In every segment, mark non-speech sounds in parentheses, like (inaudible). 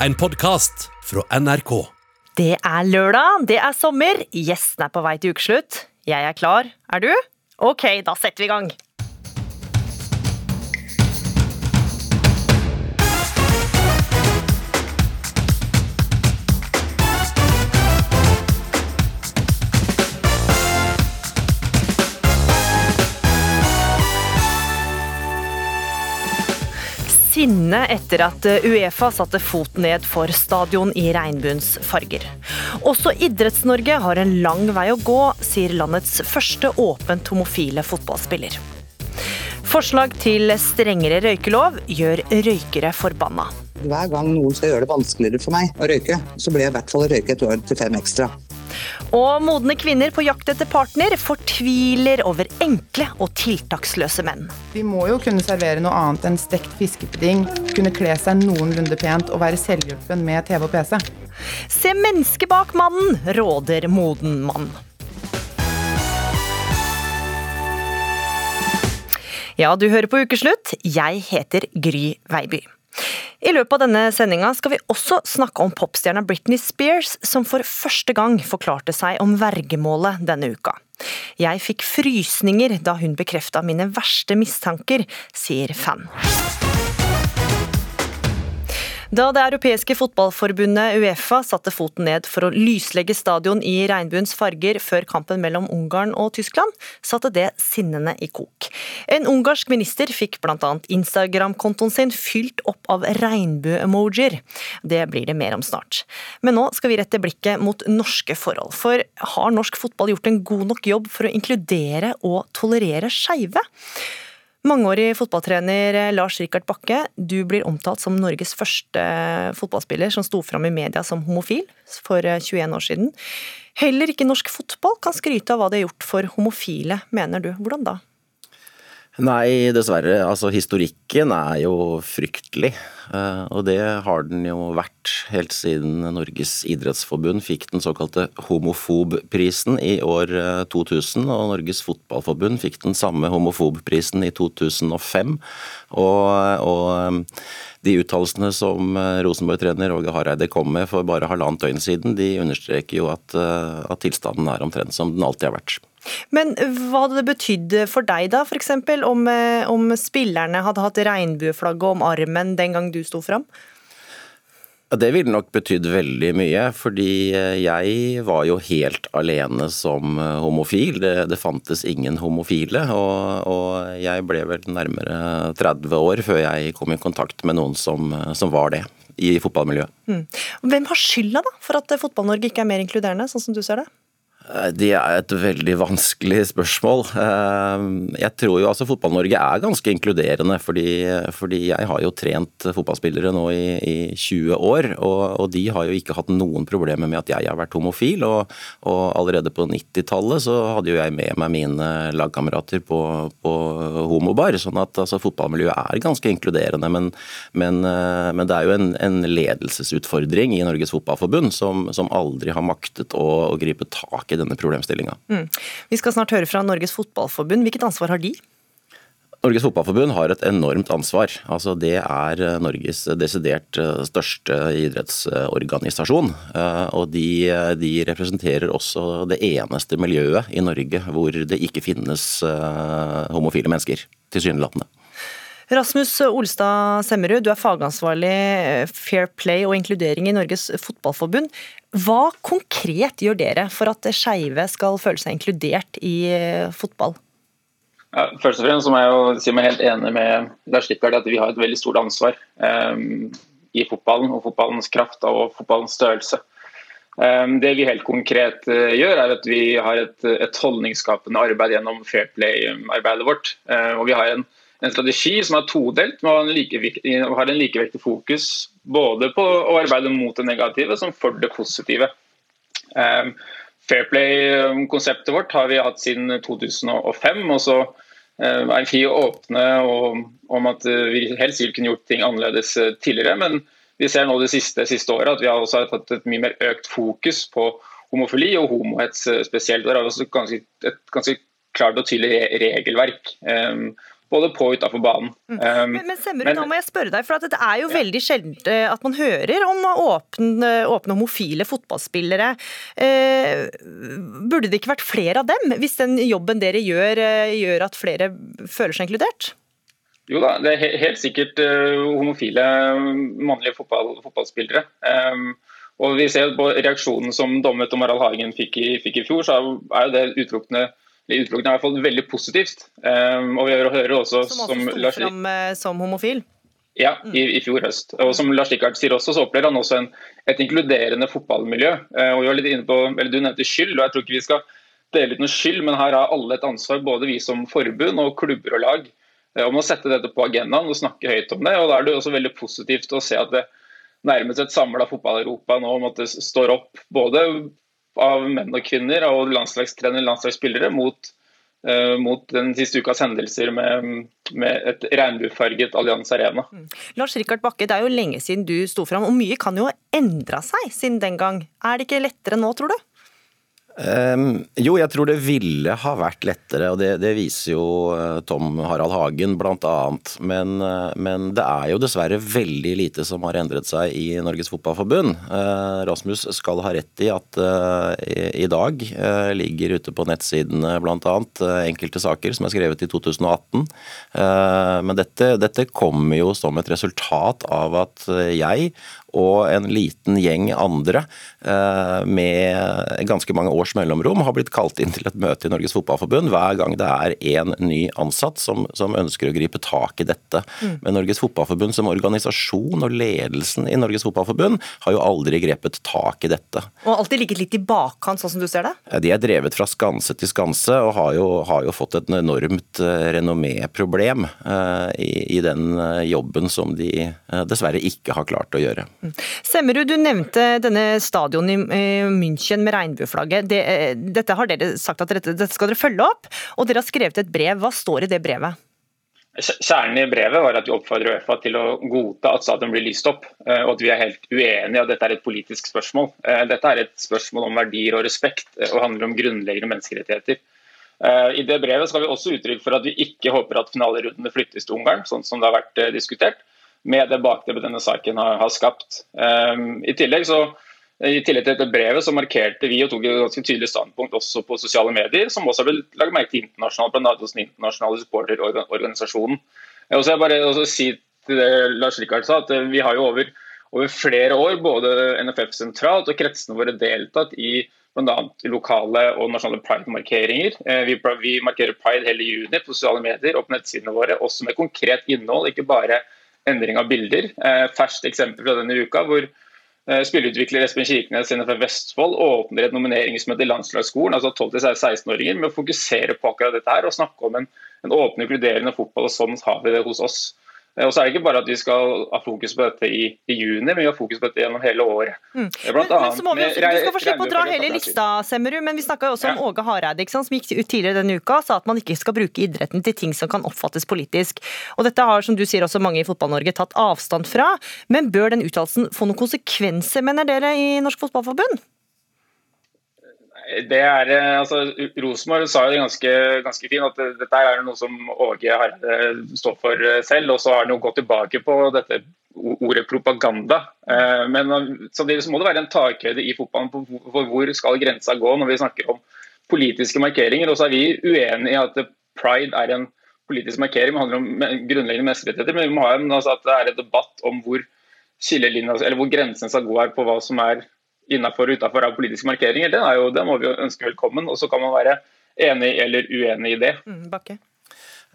en podkast fra NRK. Det er lørdag, det er sommer, gjestene er på vei til ukeslutt. Jeg er klar, er du? Ok, da setter vi i gang. Sinne etter at Uefa satte foten ned for stadion i regnbuens farger. Også Idretts-Norge har en lang vei å gå, sier landets første åpent homofile fotballspiller. Forslag til strengere røykelov gjør røykere forbanna. Hver gang noen skal gjøre det vanskeligere for meg å røyke, så blir jeg i hvert fall å røyke et år til fem ekstra. Og modne kvinner på jakt etter partner fortviler over enkle og tiltaksløse menn. De må jo kunne servere noe annet enn stekt fiskepudding, kunne kle seg noenlunde pent og være selvhjulpen med TV og PC. Se mennesket bak mannen, råder moden mann. Ja, du hører på Ukeslutt. Jeg heter Gry Veiby. I løpet av denne sendinga skal vi også snakke om popstjerna Britney Spears, som for første gang forklarte seg om vergemålet denne uka. Jeg fikk frysninger da hun bekrefta mine verste mistanker, sier fan. Da det europeiske fotballforbundet Uefa satte foten ned for å lyslegge stadion i regnbuens farger før kampen mellom Ungarn og Tyskland, satte det sinnene i kok. En ungarsk minister fikk bl.a. Instagram-kontoen sin fylt opp av regnbue-emojier. Det blir det mer om snart. Men nå skal vi rette blikket mot norske forhold. For har norsk fotball gjort en god nok jobb for å inkludere og tolerere skeive? Mangeårig fotballtrener eh, Lars Rikard Bakke, du blir omtalt som Norges første eh, fotballspiller som sto fram i media som homofil for 21 eh, år siden. Heller ikke norsk fotball kan skryte av hva de har gjort for homofile, mener du. Hvordan da? Nei, dessverre. Altså, historikken er jo fryktelig. Eh, og det har den jo vært helt siden Norges idrettsforbund fikk den såkalte homofobprisen i år 2000. Eh, og Norges fotballforbund fikk den samme homofobprisen i 2005. Og, og eh, de uttalelsene som Rosenborg-trener Åge Hareide kom med for bare halvannet døgn siden, de understreker jo at, at tilstanden er omtrent som den alltid har vært. Men hva hadde det betydd for deg da, f.eks. Om, eh, om spillerne hadde hatt regnbueflagget om armen den gang du sto fram? Det ville nok betydd veldig mye, fordi eh, jeg var jo helt alene som eh, homofil. Det, det fantes ingen homofile, og, og, jeg ble vel nærmere 30 år før jeg kom i kontakt med noen som, som var det i fotballmiljøet. Mm. Hvem har skylda da for at Fotball-Norge ikke er mer inkluderende, sånn som du ser det? Eh, det er et veldig vanskelig spørsmål. Eh, jeg tror jo altså Fotball-Norge er ganske inkluderende, fordi, fordi, jeg har jo trent fotballspillere nå i, i 20 år, og, og, de har jo ikke hatt noen problemer med at jeg har vært homofil. Og, og allerede på 90-tallet så hadde jo jeg med meg mine lagkamerater på, på homobar, sånn at altså, fotballmiljøet er ganske inkluderende. Men, men, eh, men, det er jo en, en ledelsesutfordring i Norges Fotballforbund som, som aldri har maktet å, å gripe tak i i denne problemstillinga. Mm. Vi skal snart høre fra Norges Fotballforbund. Hvilket ansvar har de? Norges Fotballforbund har et enormt ansvar. Altså, det er eh, Norges desidert eh, største idrettsorganisasjon. Eh, og de, de, representerer også det eneste miljøet i Norge hvor det ikke finnes homofile mennesker, tilsynelatende. Rasmus Olstad Semmerud, du er fagansvarlig Fair Play og inkludering i Norges Fotballforbund. Hva konkret gjør dere for at skeive skal føle seg inkludert i eh, fotball? Ja, først og fremst må jeg jo si meg helt enig med Lars Rikard at vi har et veldig stort ansvar um, i fotballen og fotballens kraft og fotballens størrelse. Um, det vi helt konkret uh, gjør, er at vi har et, et holdningsskapende arbeid gjennom Fair Play-arbeidet vårt. Uh, og vi har en en strategi som er todelt, Man har en likevektig fokus både på å arbeide mot det negative som for det positive. Um, Fairplay-konseptet vårt har vi hatt siden 2005. og så um, er vi åpne om at vi helst vil kunne gjort ting annerledes uh, tidligere. Men vi ser nå det siste, siste året at vi har også fått et mye mer økt fokus på homofili og homohets spesielt. Der Det er også ganske, et ganske klart og tydelig regelverk. Både på og utafor banen. Mm. Um, men, men Semmerud, nå må jeg spørre deg, for det er jo ja. veldig sjelden eh, at man hører om åpne, åpne homofile fotballspillere. Eh, burde det ikke vært flere av dem, hvis den jobben dere gjør, eh, gjør at flere føler seg inkludert? Jo da, det er helt sikkert uh, homofile mannlige fotball, fotballspillere. Um, og vi ser på reaksjonen som dommet og Harald Hagen fikk i, fikk i fjor, så er jo det utelukkende utelukkende i hvert fall veldig positivt. Um, og vi hører også Som også sto fram uh, som homofil? Ja, i, i, fjor høst. Og som Lars Rikard sier også, så opplever han også en, et inkluderende fotballmiljø. Uh, og vi var litt inne på, eller Du nevnte skyld, og jeg tror ikke vi skal dele ut noe skyld, men her har alle et ansvar, både vi som forbund og klubber og lag, uh, om å sette dette på agendaen og snakke høyt om det. og Da er det også veldig positivt å se at det nærmest et samla fotball-Europa nå måtte står opp både av menn og kvinner og landslagstrenere landslagsspillere mot, uh, mot den siste ukas hendelser med, med et regnbuefarget Allianz Arena. Mm. Lars Rikard Bakke, det er jo lenge siden du sto fram, og mye kan jo ha endra seg siden den gang. Er det ikke lettere nå, tror du? Um, jo, jeg tror det ville ha vært lettere, og det, det viser jo uh, Tom Harald Hagen bl.a. Men, uh, men det er jo dessverre veldig lite som har endret seg i Norges Fotballforbund. Uh, Rasmus skal ha rett i at i, i, dag ligger ute på nettsidene bl.a. enkelte saker som er skrevet i 2018. men dette, dette kommer jo som et resultat av at jeg og en liten gjeng andre eh, med ganske mange års mellomrom har blitt kalt inn til et møte i Norges Fotballforbund hver gang det er en ny ansatt som, som ønsker å gripe tak i dette. Mm. Men Norges Fotballforbund som organisasjon og ledelsen i Norges Fotballforbund har jo aldri grepet tak i dette. Og alltid ligget litt i bakkant, sånn som du ser det? De er drevet fra skanse til skanse og har jo, har jo fått et enormt eh, renomméproblem uh, i, i, den jobben som de dessverre ikke har klart å gjøre. Mm. Semmerud, du nevnte denne stadion i München med regnbueflagget. Det, eh, dette har dere sagt at dette, dette skal dere følge opp, og dere har skrevet et brev. Hva står i det brevet? Kjernen i brevet var at vi oppfordrer Uefa til å godta at stadion blir lyst opp, eh, og at vi er helt uenige og dette er et politisk spørsmål. Eh, dette er et spørsmål om verdier og respekt og handler om grunnleggende menneskerettigheter. I det brevet skal vi også uttrykke for at vi ikke håper at finalerundene flyttes til Ungarn, sånn som det har vært diskutert med det bakteppet denne saken har, har skapt. Um, I tillegg så i tillegg til dette brevet så markerte vi og tok et ganske tydelig standpunkt også på sosiale medier, som også har blitt lagt merke til internasjonalt, bl.a. hos den internasjonale supporterorganisasjonen. Og Jeg vil bare også si til det Lars Rikard sa, at vi har jo over, over flere år, både NFF sentralt og kretsene våre, deltatt i bl.a. lokale og nasjonale pride-markeringer. Eh, vi, vi, markerer pride hele juni på sosiale medier og på nettsidene våre, også med konkret innhold, ikke bare endring av bilder. Eh, ferskt eksempel fra denne uka hvor eh, spillerutvikler Espen Kirkenes fra Vestfold åpner et nomineringsmøte i landslagsskolen, altså 12-16-åringer, med å fokusere på akkurat dette her og snakke om en, en åpen, inkluderende fotball. og Sånn har vi det hos oss. Eh, og så er det ikke bare at vi skal ha fokus på dette i, i juni, men vi har fokus på dette gjennom hele året. Mm. Blant men, men må vi også, du skal få slippe å dra hele lista, Semmerud, men vi snakka også om Åge Hareide, som gikk ut tidligere denne uka og sa at man ikke skal bruke idretten til ting som kan oppfattes politisk. Og Dette har som du sier også mange i Fotball-Norge tatt avstand fra. Men bør den uttalelsen få noen konsekvenser, mener dere i Norsk Fotballforbund? Det er, eh, altså, Rosenborg sa jo det ganske, ganske fint, at dette er noe som Åge Hareide står for eh, selv. Og så har han jo gått tilbake på dette ordet propaganda. Eh, men samtidig så må det være en takhøyde i fotballen for hvor skal grensa gå når vi snakker om politiske markeringer. Og så er vi uenig i at pride er en politisk markering, det handler om grunnleggende menneskerettigheter. Men vi må ha en, altså at det er en debatt om hvor hvor grensen skal gå her på hva som er innafor og utafor av politiske markeringer, det, jo, det, må vi jo ønske velkommen. Og så kan man være enig eller uenig i det. Mm, Bakke.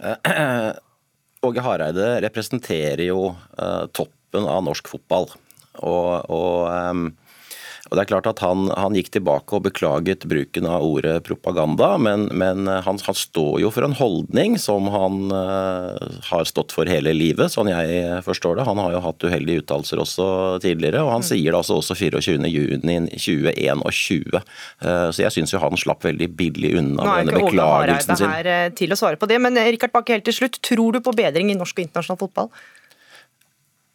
Uh, (clears throat) Åge Hareide representerer jo uh, toppen av norsk fotball. Og, og um, og det er klart at han, han, gikk tilbake og beklaget bruken av ordet propaganda, men, men han, han, står jo for en holdning som han uh, har stått for hele livet, sånn jeg forstår det. Han har jo hatt uheldige uttalelser også tidligere, og han mm. sier det altså også 24.6.2021. Uh, så jeg syns jo han slapp veldig billig unna med denne beklagelsen sin. Nå er ikke Åge Hareide her til å svare på det, men Rikard Bakke helt til slutt, tror du på bedring i norsk og internasjonal fotball?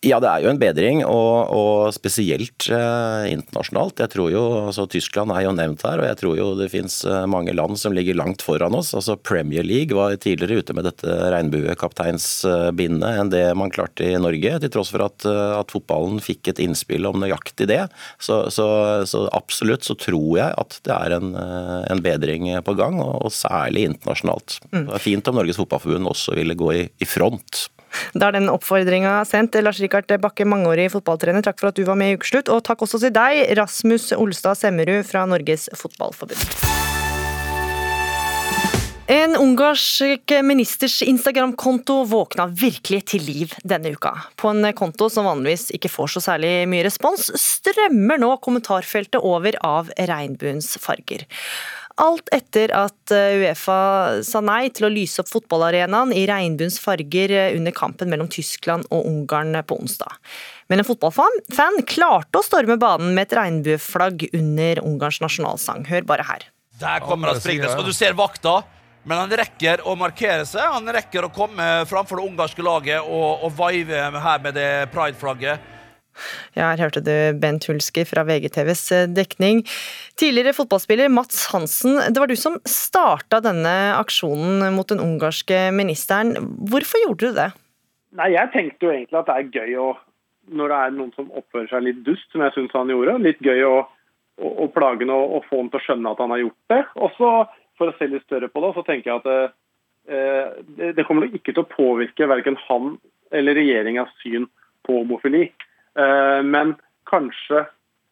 Ja, det er jo en bedring, og, og spesielt eh, internasjonalt. Jeg tror jo, altså Tyskland er jo nevnt her, og jeg tror jo det finnes eh, mange land som ligger langt foran oss. Altså Premier League var tidligere ute med dette regnbuekapteinsbindet enn det man klarte i Norge, til tross for at, eh, at fotballen fikk et innspill om nøyaktig det. Så, så, så, absolutt så tror jeg at det er en, eh, en bedring på gang, og, og særlig internasjonalt. Mm. Det er fint om Norges Fotballforbund også ville gå i, i front da er den oppfordringa sendt. Lars Rikard Bakke, mangeårig fotballtrener, takk for at du var med i Ukeslutt. Og takk også til deg, Rasmus Olstad Semmerud fra Norges Fotballforbund. En ungarsk ministers Instagram-konto våkna virkelig til liv denne uka. På en konto som vanligvis ikke får så særlig mye respons, strømmer nå kommentarfeltet over av regnbuens farger. Alt etter at eh, Uefa sa nei til å lyse opp fotballarenaen i regnbuens farger eh, under kampen mellom Tyskland og Ungarn på onsdag. Men en fotballfan klarte å storme banen med et regnbueflagg under Ungarns nasjonalsang. Hør bare her. Der kommer han springende, og du ser vakta. Men han rekker å markere seg. Han rekker å komme framfor det ungarske laget og, og vive her med det pride-flagget. Ja, her hørte du Bent Hulsker fra VGTVs eh, dekning. Tidligere fotballspiller Mats Hansen, det var du som starta denne aksjonen mot den ungarske ministeren. Hvorfor gjorde du det? Nei, Jeg tenkte jo egentlig at det er gøy å, når det er noen som oppfører seg litt dust, som jeg syns han gjorde, litt gøy å, å, å plage ham og, og, få ham til å skjønne at han har gjort det. Og så, for å se litt større på det, så tenker jeg at eh, det, det kommer ikke til å påvirke verken han eller regjeringas syn på homofili. Eh, men kanskje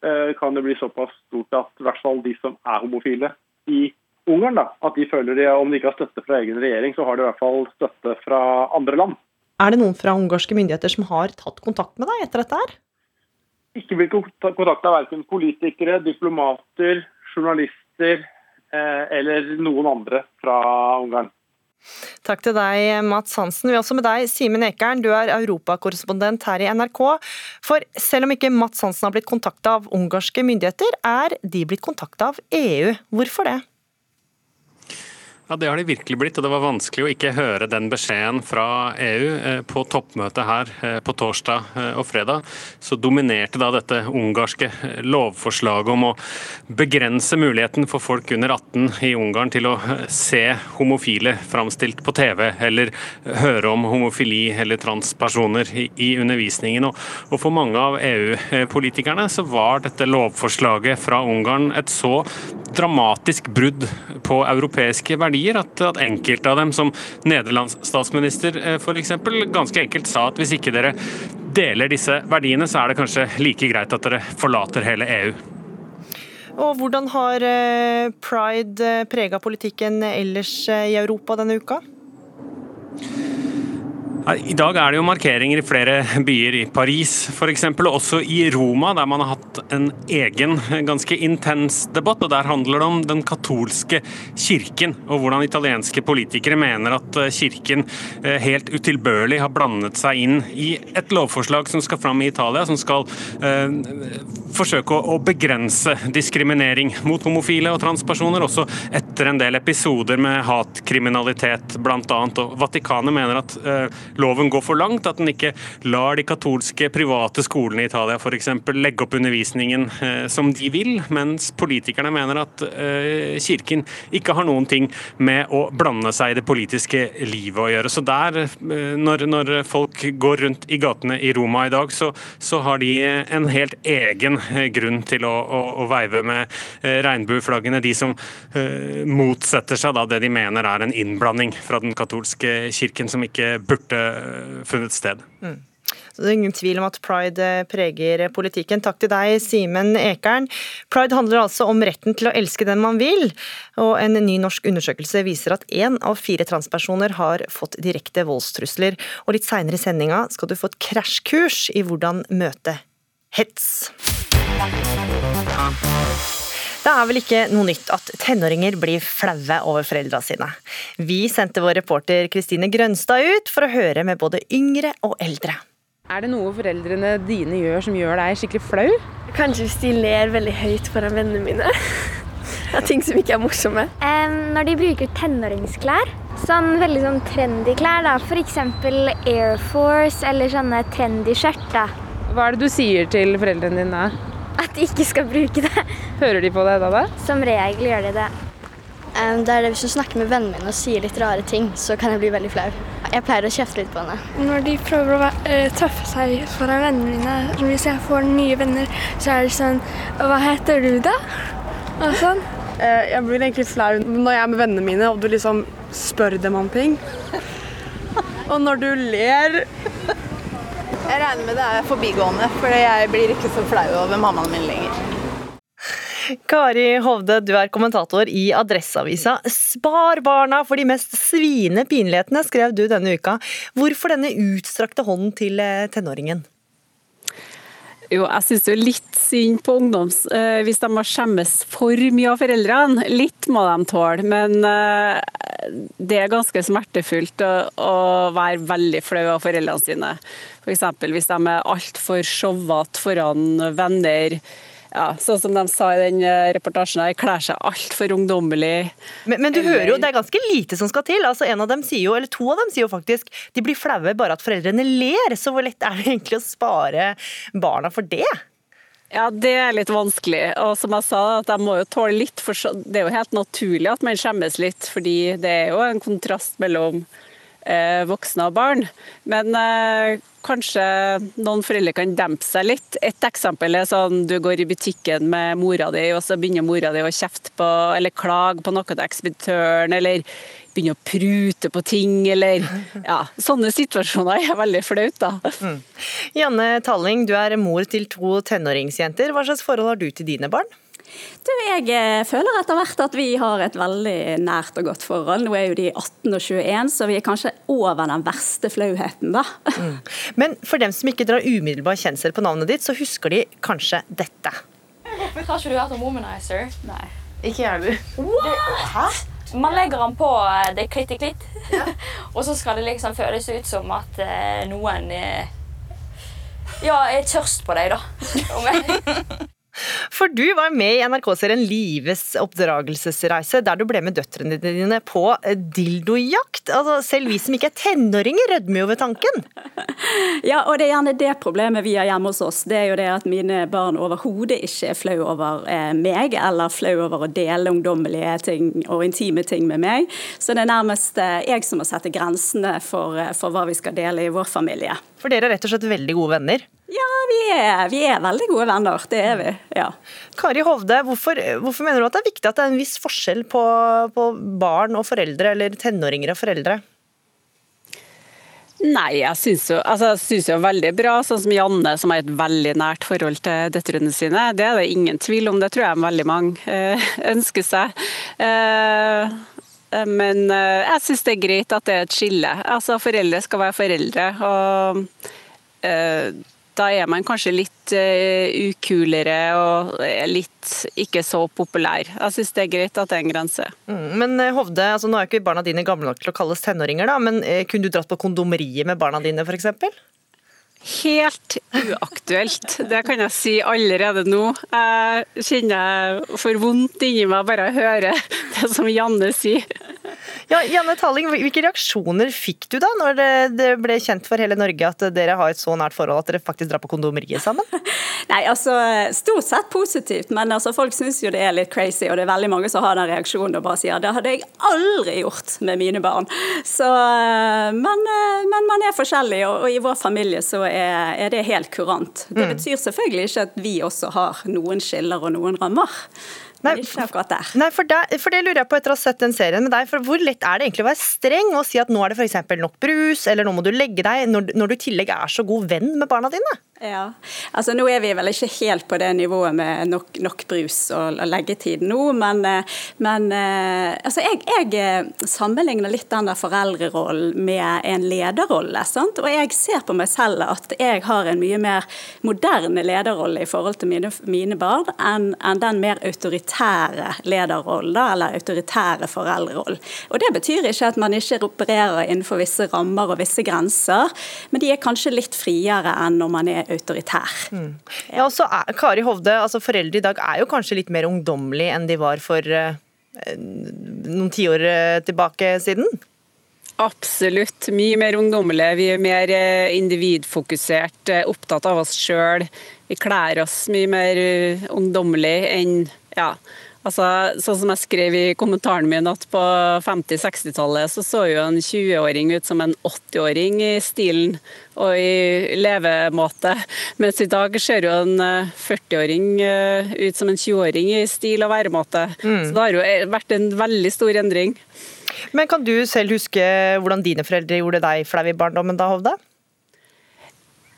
eh, kan det bli såpass stort at i hvert fall de som er homofile i Ungarn, da, at de føler de, om de ikke har støtte fra egen regjering, så har de i hvert fall støtte fra andre land. Er det noen fra ungarske myndigheter som har tatt kontakt med deg etter dette her? Ikke blitt kontakta verken politikere, diplomater, journalister eh, eller noen andre fra Ungarn. Takk til deg, Mats Hansen. Vi er også med deg, Simen Ekern. Du er europakorrespondent her i NRK. For selv om ikke Mats Hansen har blitt kontakta av ungarske myndigheter, er de blitt kontakta av EU. Hvorfor det? Ja, Det har det virkelig blitt, og det var vanskelig å ikke høre den beskjeden fra EU. Eh, på toppmøtet her eh, på torsdag eh, og fredag så dominerte da dette ungarske lovforslaget om å begrense muligheten for folk under 18 i Ungarn til å se homofile framstilt på TV, eller høre om homofili eller transpersoner i undervisningen. Og for mange av EU-politikerne så var dette lovforslaget fra Ungarn et så dramatisk brudd på europeiske verdier verdier at, at enkelte av dem, som Nederlands statsminister eh, f.eks., ganske enkelt sa at hvis ikke dere deler disse verdiene, så er det kanskje like greit at dere forlater hele EU. Og Hvordan har eh, pride eh, prega politikken ellers i Europa denne uka? I dag er det jo markeringer i flere byer, i Paris f.eks., og også i Roma, der man har hatt en egen, ganske intens debatt. og Der handler det om den katolske kirken, og hvordan italienske politikere mener at eh, kirken eh, helt utilbørlig har blandet seg inn i et lovforslag som skal fram i Italia, som skal eh, forsøke å, å begrense diskriminering mot homofile og transpersoner, også etter en del episoder med hatkriminalitet bl.a. Og Vatikanet mener at eh, loven går for langt, at den ikke lar de katolske private skolene i Italia f.eks. legge opp undervisningen eh, som de vil, mens politikerne mener at eh, kirken ikke har noen ting med å blande seg i det politiske livet å gjøre. Så der, eh, når, når, folk går rundt i gatene i Roma i dag, så, så har de en helt egen grunn til å, å, å veive med regnbueflaggene, de som motsetter seg da det de mener er en innblanding fra den katolske kirken, som ikke burde funnet sted. Mm. Så det er ingen tvil om at pride eh, preger politikken. Takk til deg, Simen Ekern. Pride handler altså om retten til å elske den man vil. Og en ny norsk undersøkelse viser at én av fire transpersoner har fått direkte voldstrusler. Og litt seinere i sendinga skal du få et krasjkurs i hvordan møte hets. Det er vel ikke noe nytt at tenåringer blir flaue over foreldra sine. Vi sendte vår reporter Kristine Grønstad ut for å høre med både yngre og eldre. Er det noe foreldrene dine gjør som gjør deg skikkelig flau? Kanskje hvis de ler veldig høyt foran vennene mine. Av ting som ikke er morsomme. Um, når de bruker tenåringsklær, Sånn veldig sånn trendy klær, da. F.eks. Air Force eller sånne trendy skjørt. da. Hva er det du sier til foreldrene dine da? At de ikke skal bruke det. Hører de på det da? da? Som regel gjør de det. det er det Hvis du snakker med vennene mine og sier litt rare ting, så kan jeg bli veldig flau. Jeg pleier å kjefte litt på henne. Når de prøver å være, eh, tøffe seg foran vennene mine, hvis jeg får nye venner, så er det sånn Hva heter du, da? Og sånn. Eh, Jeg blir egentlig flau når jeg er med vennene mine og du liksom spør dem om ting. Og når du ler Jeg regner med det er forbigående, for jeg blir ikke så flau over mammaen min lenger. Kari Hovde, du er kommentator i Adresseavisa. Spar barna for de mest sviende pinlighetene, skrev du denne uka. Hvorfor denne utstrakte hånden til eh, tenåringen? Jo, jeg syns jo litt synd på ungdoms eh, hvis de må skjemmes for mye av foreldrene. Litt må de tåle, men eh, det er ganske smertefullt å, å være veldig flau av foreldrene sine. F.eks. hvis de er altfor showete foran venner. Ja, sånn som de sa i den eh, reportasjen, her, kler seg altfor ungdommelig. Men, men du hører jo, det er ganske lite som skal til. Altså, en av dem sier jo, eller To av dem sier jo faktisk de blir flaue bare at foreldrene ler. Så hvor lett er det egentlig å spare barna for det? Ja, det er litt vanskelig. Og som jeg sa, at de må jo tåle litt. For det er jo helt naturlig at man skjemmes litt, fordi det er jo en kontrast mellom eh, voksne og barn. Men eh, kanskje noen foreldre kan dempe seg litt. Et eksempel er sånn du går i butikken med mora di, og så begynner mora di å kjefte på eller klage på noe til ekspeditøren, eller begynne å prute på ting, eller (laughs) ja, Sånne situasjoner er veldig flaut, da. Mm. Janne Talling, du er mor til to tenåringsjenter. Hva slags forhold har du til dine barn? Du, jeg eh, føler etter hvert at vi har et veldig nært og godt forhold. Nå er jo de 18 og 21, så vi er kanskje over den verste flauheten, da. Mm. Men for dem som ikke drar umiddelbar kjensel på navnet ditt, så husker de kanskje dette. Har ikke du hørt om Womanizer? Nei. Ikke jeg heller. Hæ? Man legger den på eh, det klitt i klitt, (laughs) og så skal det liksom føles ut som at eh, noen ja, er tørst på deg, da. (laughs) For du var med i NRK-serien Lives oppdragelsesreise, der du ble med døtrene dine på dildojakt. Altså, selv vi som ikke er tenåringer, rødmer jo ved tanken. (laughs) Ja, og det er gjerne det problemet vi har hjemme hos oss. Det er jo det at mine barn overhodet ikke er flau over eh, meg, eller flau over å dele ungdommelige ting og intime ting med meg. Så det er nærmest eh, jeg som må sette grensene for, eh, for hva vi skal dele i vår familie. For dere er rett og slett veldig gode venner? Ja, vi er, vi er veldig gode venner. Det er vi. ja. Kari Hovde, hvorfor, hvorfor, mener du at det er viktig at det er en viss forskjell på, på barn og foreldre, eller tenåringer og foreldre? Nei, jeg syns jo, altså, jo veldig bra, sånn som Janne, som har et veldig nært forhold til døtrene sine. Det er det ingen tvil om, det tror jeg veldig mange eh, (laughs) ønsker seg. Eh, men eh, jeg syns det er greit at det er et skille. Altså, Foreldre skal være foreldre. og eh, da er man kanskje litt uh, ukulere og litt ikke så populær. Jeg syns det er greit at det er en grense. Mm, men Hovde, altså nå er ikke barna dine gamle nok til å kalles tenåringer, da, men kunne du dratt på kondomeriet med barna dine f.eks.? Helt uaktuelt. Det kan jeg si allerede nå. Jeg kjenner jeg får vondt inni meg bare å høre det som Janne sier. Ja, Janne Talling, Hvilke reaksjoner fikk du da når det, det, ble kjent for hele Norge at dere har et så nært forhold at dere faktisk drar på kondomeriet sammen? (laughs) Nei, altså Stort sett positivt, men altså, folk syns jo det er litt crazy. Og det er veldig mange som har den reaksjonen og bare sier det hadde jeg aldri gjort med mine barn. Så, men, men man er forskjellig, og, og, i vår familie så er, er det helt kurant. Det mm. betyr selvfølgelig ikke at vi også har noen skiller og noen rammer. Nei, Nei for, det, for, det, lurer jeg på etter å ha sett den serien med deg. for Hvor lett er det egentlig å være streng og si at nå er det f.eks. nok brus, eller nå må du legge deg, når, når du i tillegg er så god venn med barna dine? Ja, altså Nå er vi vel ikke helt på det nivået med nok, nok brus og leggetid nå, men, eh, men eh, altså jeg, jeg, eh, sammenligner litt den der foreldrerollen med en lederrolle. Sant? Og jeg ser på meg selv at jeg har en mye mer moderne lederrolle i forhold til mine, mine barn enn, enn den mer autoritære lederrollen, eller autoritære foreldrerollen. Og Det betyr ikke at man ikke opererer innenfor visse rammer og visse grenser, men de er kanskje litt friere enn når man er autoritær. Mm. Ja, og så er, Kari Hovde, altså Foreldre i dag er jo kanskje litt mer ungdommelige enn de var for uh, noen tiår uh, tilbake siden? Absolutt. Mye mer ungdommelige. Vi er mer eh, individfokusert, eh, opptatt av oss sjøl. Vi kler oss mye mer eh, ungdommelig enn ja, Altså, sånn som jeg skrev i kommentaren min at på 50-60-tallet så så jo en 20-åring ut som en 80-åring i stilen og i levemåte, mens i dag ser jo en 40-åring ut som en 20-åring i stil og væremåte. Mm. Så det har jo vært en veldig stor endring. Men kan du selv huske hvordan dine foreldre gjorde deg flau i barndommen da, Hovde?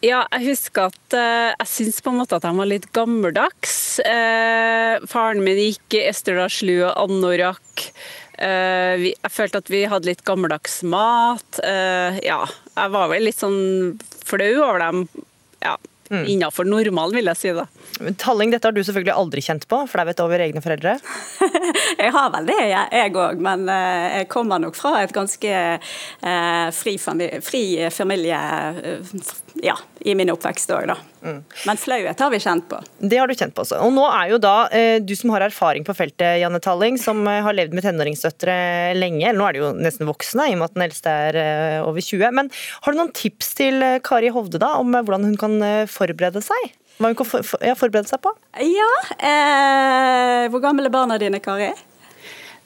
Ja, jeg husker at uh, jeg syns på en måte at de var litt gammeldags. Uh, faren min gikk Esterdalslu og anorakk. Uh, vi, jeg følte at vi hadde litt gammeldags mat. ja, jeg var vel litt sånn flau over dem. Ja, Mm. Innafor normalen, vil jeg si. da. Talling, dette har du selvfølgelig aldri kjent på, flauhet over egne foreldre? (laughs) jeg har vel det, jeg òg, men eh, jeg kommer nok fra et ganske eh, fri, familie, fri familie eh, ja, i min oppvekst òg, da. Mm. Men flauhet har vi kjent på. Det har du kjent på også. Og nå er jo da eh, du som har erfaring på feltet, Janne Talling, som eh, har levd med tenåringsdøtre lenge, eller nå er de jo nesten voksne i og med at den eldste er eh, over 20. Men har du noen tips til Kari Hovde da, om hvordan hun kan forberede seg? Hva hun kan for, for, ja, forberede seg på? Ja, eh, Hvor gamle er barna dine, Kari?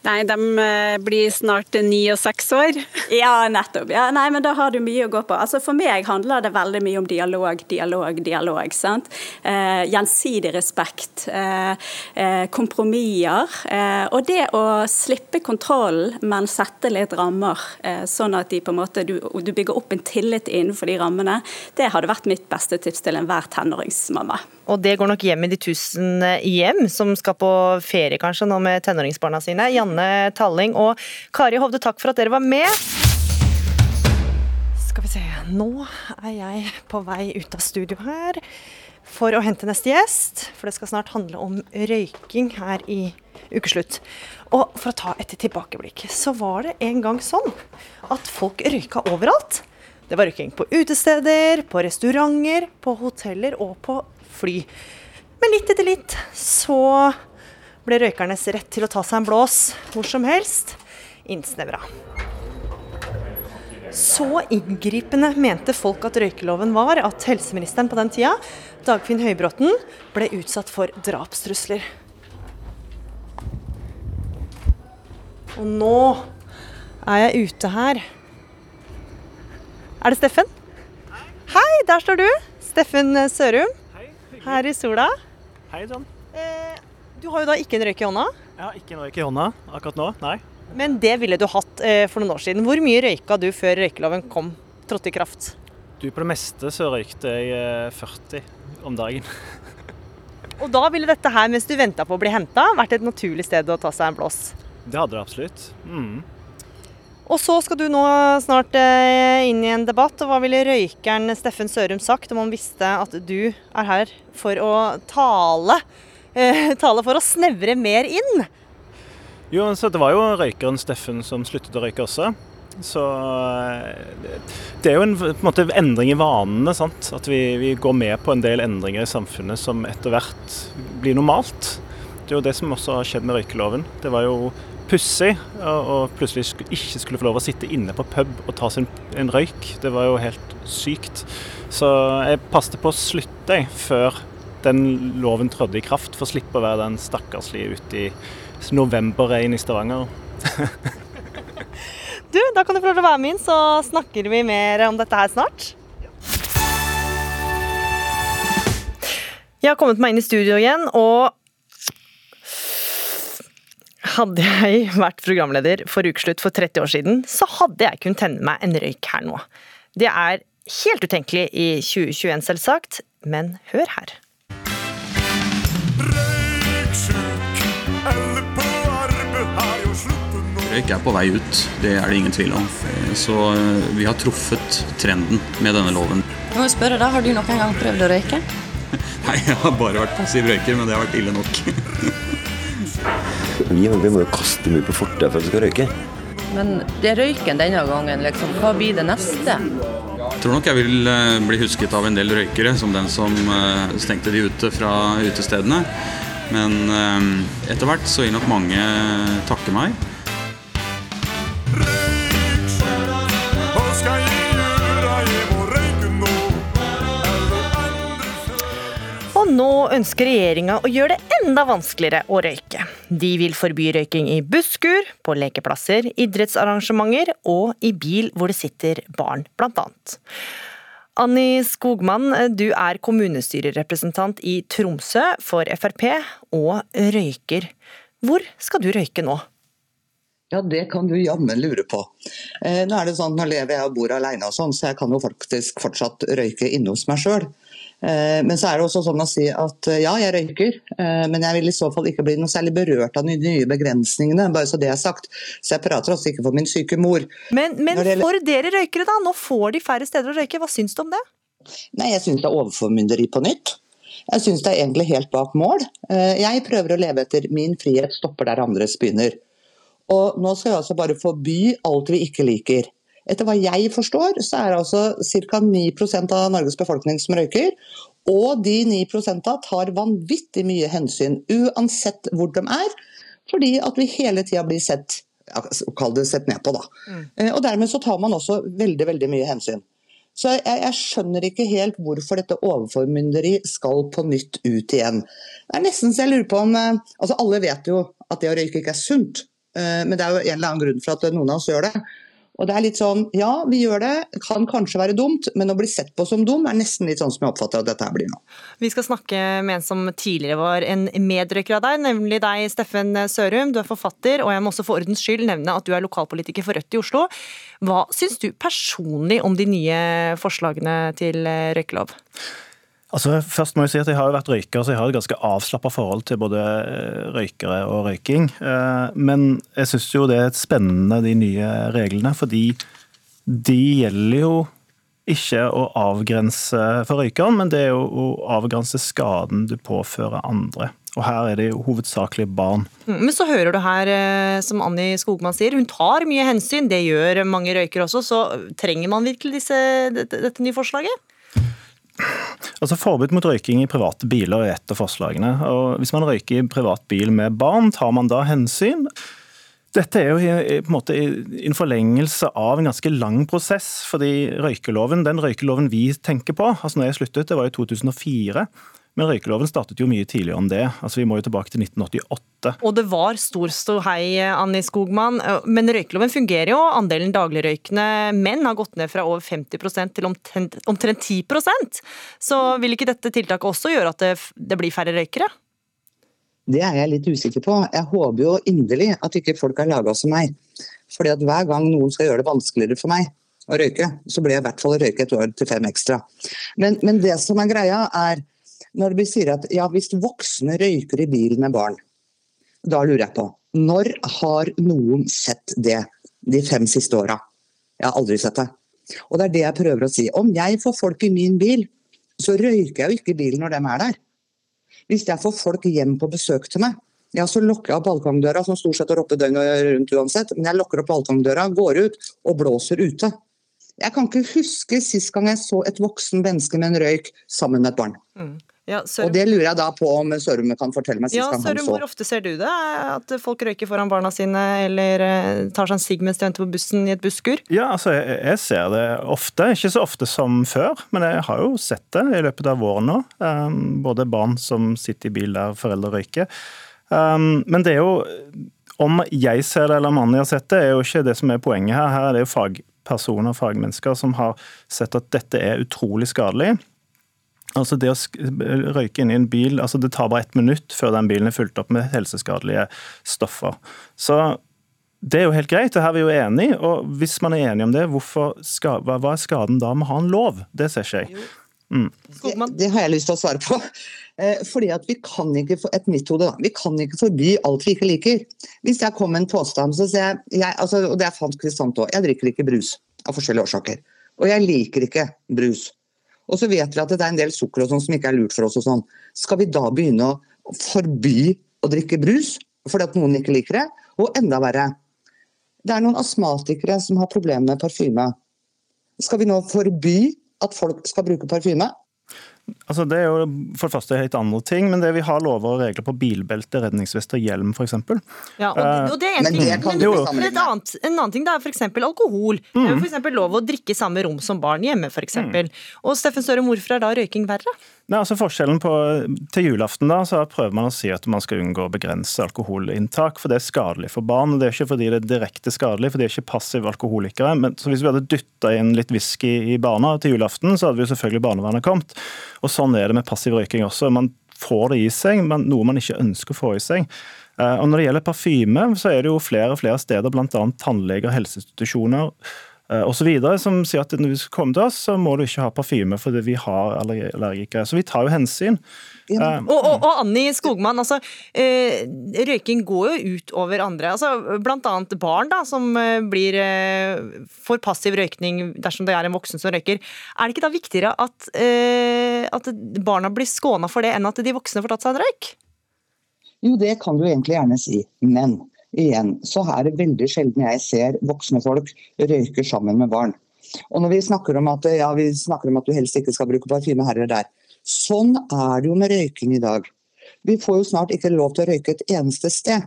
Nei, de eh, blir snart ni og seks år. (laughs) Ja, nettopp. Ja, nei, men Da har du mye å gå på. Altså For meg handler det veldig mye om dialog, dialog, dialog. sant? Eh, gjensidig respekt. Eh, eh, kompromisser. Eh, og det å slippe kontrollen, men sette litt rammer, eh, sånn at måte, du, du, bygger opp en tillit innenfor de rammene, det hadde vært mitt beste tips til enhver tenåringsmamma. Og det går nok hjem i de tusen hjem som skal på ferie kanskje nå med tenåringsbarna sine. Janne Talling og Kari Hovde, takk for at dere var med. Skal vi se, nå er jeg på vei ut av studio her for å hente neste gjest. For det skal snart handle om røyking her i ukeslutt. Og for å ta et tilbakeblikk, så var det en gang sånn at folk røyka overalt. Det var røyking på utesteder, på restauranter, på hoteller og på fly. Men litt etter litt så ble røykernes rett til å ta seg en blås hvor som helst innsnevra. Så inngripende mente folk at røykeloven var at helseministeren på den tida, Dagfinn Høybråten, ble utsatt for drapstrusler. Og nå er jeg ute her. Er det Steffen? Hei, der står du. Steffen Sørum her i sola. Hei John. Eh, du har jo da ikke en røyk i hånda? Jeg har ikke en røyk i hånda akkurat nå, nei. Men det ville du hatt eh, for noen år siden. Hvor mye røyka du før røykeloven kom, trådte i kraft? Du, På det meste så røykte jeg eh, 40 om dagen. (laughs) Og da ville dette her, mens du venta på å bli henta, vært et naturlig sted å ta seg en blås? Det hadde det absolutt. Mm. Og så skal du nå snart eh, inn i en debatt. og Hva ville røykeren Steffen Sørum sagt om han visste at du er her for å tale, eh, tale for å snevre mer inn? Jo, så Det var jo røykeren Steffen som sluttet å røyke også. Så eh, det er jo en, en måte, endring i vanene. sant? At vi, vi, går med på en del endringer i samfunnet som etter hvert blir normalt. Det er jo det som også har skjedd med røykeloven. Det var jo pussig og plutselig ikke skulle få lov å sitte inne på pub og ta en, en røyk. Det var jo helt sykt. Så jeg passet på å slutte før den loven trådte i kraft, for å slippe å være den stakkarslige ute i novemberregn i Stavanger. (laughs) du, da kan du få lov til å være med inn, så snakker vi mer om dette her snart. Jeg har kommet meg inn i studio igjen, og hadde jeg vært programleder for Ukeslutt for 30 år siden, så hadde jeg kunnet tenne meg en røyk her nå. Det er helt utenkelig i 2021, selvsagt, men hør her. Røyk er på vei ut, det er det ingen tvil om. Så eh, vi har truffet trenden med denne loven. Jeg må spørre da, Har du noen gang prøvd å røyke? (laughs) Nei, jeg har bare vært passiv røyker, men det har vært ille nok. (laughs) Vi, vi må jo kaste mye på fortet for at vi skal røyke. Men det røyken denne gangen, liksom. Hva blir det neste? Jeg tror nok jeg vil eh, bli husket av en del røykere som den som eh, stengte de ute fra utestedene. Men eh, etter hvert så vil nok mange takke meg. Nå ønsker regjeringa å gjøre det enda vanskeligere å røyke. De vil forby røyking i busskur, på lekeplasser, idrettsarrangementer og i bil hvor det sitter barn, blant annet. Anni Skogman, du er kommunestyrerepresentant i Tromsø for Frp, og røyker. Hvor skal du røyke nå? Ja, det kan du jammen lure på. Eh, nå er det sånn, nå lever jeg og bor alene, og sånn, så jeg kan jo faktisk fortsatt røyke inne hos meg sjøl. Eh, men så er det også sånn å si at eh, ja, jeg røyker, eh, men jeg vil i så fall ikke bli noe særlig berørt av de nye begrensningene. bare så det er sagt. Så jeg prater også ikke for min syke mor. Men, men gjelder... for dere røykere, da? Nå får de færre steder å røyke. Hva syns du om det? Nei, Jeg syns det er overformynderi på nytt. Jeg syns det er egentlig helt bak mål. Jeg prøver å leve etter min frihet stopper der andres begynner. Og nå skal vi altså bare forby alt vi ikke liker. Etter hva jeg forstår, så er det altså ca. 9% av Norges befolkning som røyker. Og de 9% tar vanvittig mye hensyn, uansett hvor de er. Fordi at vi hele tida blir sett Kall det sett ned på, da. Mm. Eh, og dermed så tar man også veldig, veldig mye hensyn. Så jeg, jeg, skjønner ikke helt hvorfor dette overformynderi skal på nytt ut igjen. Det er nesten så jeg lurer på om eh, Altså alle vet jo at det å røyke ikke er sunt. Eh, men det er jo en eller annen grunn for at noen av oss gjør det. Og det er litt sånn, Ja, vi gjør det, kan kanskje være dumt, men å bli sett på som dum er nesten litt sånn som jeg oppfatter at dette her blir nå. Vi skal snakke med en som tidligere var en medrøyker av deg, nemlig deg, Steffen Sørum. Du er forfatter, og jeg må også for ordens skyld nevne at du er lokalpolitiker for Rødt i Oslo. Hva syns du personlig om de nye forslagene til røykelov? Altså, først må Jeg si at jeg har jo vært røyker, så jeg har et ganske avslappa forhold til både eh, røykere og røyking. Eh, men jeg syns jo det er spennende, de nye reglene, fordi de gjelder jo ikke å avgrense for røykeren, men det er jo å avgrense skaden du påfører andre. Og her er det jo hovedsakelig barn. Mm, men så hører du her, eh, som Anni Skogman sier, hun tar mye hensyn. Det gjør mange røykere også. Så trenger man virkelig disse, dette, dette nye forslaget? Altså Forbud mot røyking i private biler er et av forslagene. Og Hvis man røyker i privat bil med barn, tar man da hensyn? Dette er jo på en måte en forlengelse av en ganske lang prosess. fordi røykeloven, Den røykeloven vi tenker på, altså når jeg sluttet, det var i 2004. Men røykeloven startet jo mye tidligere enn det. Altså Vi må jo tilbake til 1988. Og det var stor ståhei, Anni Skogman. Men røykeloven fungerer jo. Andelen dagligrøykende menn har gått ned fra over 50% til omtrent, omtrent 10% Så vil ikke dette tiltaket også gjøre at det, det blir færre røykere? Det er jeg litt usikker på. Jeg håper jo inderlig at ikke folk er laga som meg. Fordi at hver gang noen skal gjøre det vanskeligere for meg å røyke, så blir jeg i hvert fall å røyke et år til fem ekstra. Men, men det som er greia, er når vi sier at ja, hvis voksne røyker i bil med barn, da lurer jeg på når har noen sett det de fem siste åra? Jeg har aldri sett det. Og det er det jeg prøver å si. Om jeg får folk i min bil, så røyker jeg jo ikke i bilen når de er der. Hvis jeg får folk hjem på besøk til meg, ja, så lukker jeg opp balkongdøra, som stort sett er oppe døgnet rundt uansett. Men jeg lukker opp balkongdøra, går ut og blåser ute. Jeg kan ikke huske sist gang jeg så et voksen menneske med en røyk sammen med et barn. Mm. Ja, og Det lurer jeg da på om Sørum kan fortelle meg sist ja, gang Sørum, Hvor ofte ser du det? At folk røyker foran barna sine, eller eh, tar seg en sigg mens de venter på bussen i et busskur? Ja, altså jeg, jeg, ser det ofte. Ikke så ofte som før, men jeg har jo sett det i løpet av våren nå. Um, både barn som sitter i bil der foreldre røyker. Um, men det er jo Om jeg ser det eller mannen har sett det, er jo ikke det som er poenget her. Her er det jo fagpersoner, fagmennesker, som har sett at dette er utrolig skadelig. Altså Det å røyke inn i en bil, altså det tar bare ett minutt før den bilen er fulgt opp med helseskadelige stoffer. Så det er jo helt greit, det her er vi jo enige og Hvis man er enig om det, skal, hva, er skaden da med å ha en lov? Det ser ikke jeg. Mm. Det, det, har jeg lyst til å svare på. (laughs) Eh, fordi at vi kan ikke et mitt hode, vi kan ikke forby alt vi ikke liker. Hvis jeg kom med en påstand, så sier jeg, jeg altså, og det er fant Kristant òg, jeg drikker ikke brus av forskjellige årsaker. Og jeg liker ikke brus. Og så vet vi at det er en del sukker og sånn som ikke er lurt for oss. og sånn. Skal vi da begynne å forby å drikke brus fordi at noen ikke liker det? Og enda verre, det er noen astmatikere som har problemer med parfyme. Skal vi nå forby at folk skal bruke parfyme? Altså, det er jo for det første helt andre ting, men det vi har lover og regler på bilbelte, redningsvest og hjelm f.eks. Ja, og, og det er en Men ting, det kan men, du men et annet, en annen ting det er f.eks. alkohol. Det er f.eks. for eksempel lov å drikke i samme rom som barn hjemme, f.eks. Og Steffen Støre hvorfor er da røyking verre? Nei, altså forskjellen på, Til julaften da, så prøver man å si at man skal unngå å begrense alkoholinntak, for det er skadelig for barn. og Det er ikke fordi det er direkte skadelig, for de er ikke passive alkoholikere. Men så Hvis vi hadde dytta inn litt whisky i barna til julaften, så hadde jo selvfølgelig barnevernet kommet. Og Sånn er det med passiv røyking også. Man får det i seg, men noe man ikke ønsker å få i seg. Eh, Og Når det gjelder parfyme, så er det jo flere og flere steder, bl.a. tannleger, helseinstitusjoner eh, videre, som sier at når du skal komme til oss, så må du ikke ha parfyme fordi vi har allergi- allergikere. Så vi tar jo hensyn. Eh, Og, og, og Anni Skogman, altså, eh, røyking går jo ut over andre. Altså, blant annet barn da, som blir, eh, får passiv røykning dersom det er en voksen som røyker. Er det ikke da viktigere at, eh, at barna blir skåna for det, enn at de voksne får tatt seg en røyk? Jo, det kan du egentlig gjerne si. Men igjen, så er det veldig sjelden jeg ser voksne folk røyke sammen med barn. Og når vi snakker om at, ja, vi snakker om at du helst ikke skal bruke parfyme her eller der. Sånn er det jo med røyking i dag. Vi får jo snart ikke lov til å røyke et eneste sted.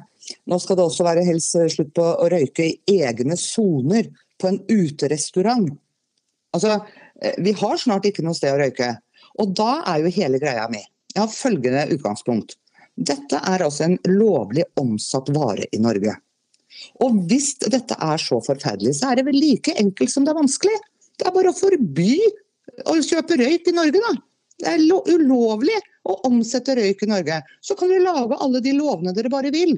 Nå skal det også være helst slutt på å røyke i egne soner på en uterestaurant. Altså, eh, vi har snart ikke noe sted å røyke. Og da er jo hele greia mi. Jeg har følgende utgangspunkt. Dette er altså en lovlig omsatt vare i Norge. Og hvis dette er så forferdelig, så er det vel like enkelt som det er vanskelig. Det er bare å forby å kjøpe røyk i Norge, da. Det er ulovlig å omsette røyk i Norge. Så kan dere lage alle de lovene dere bare vil.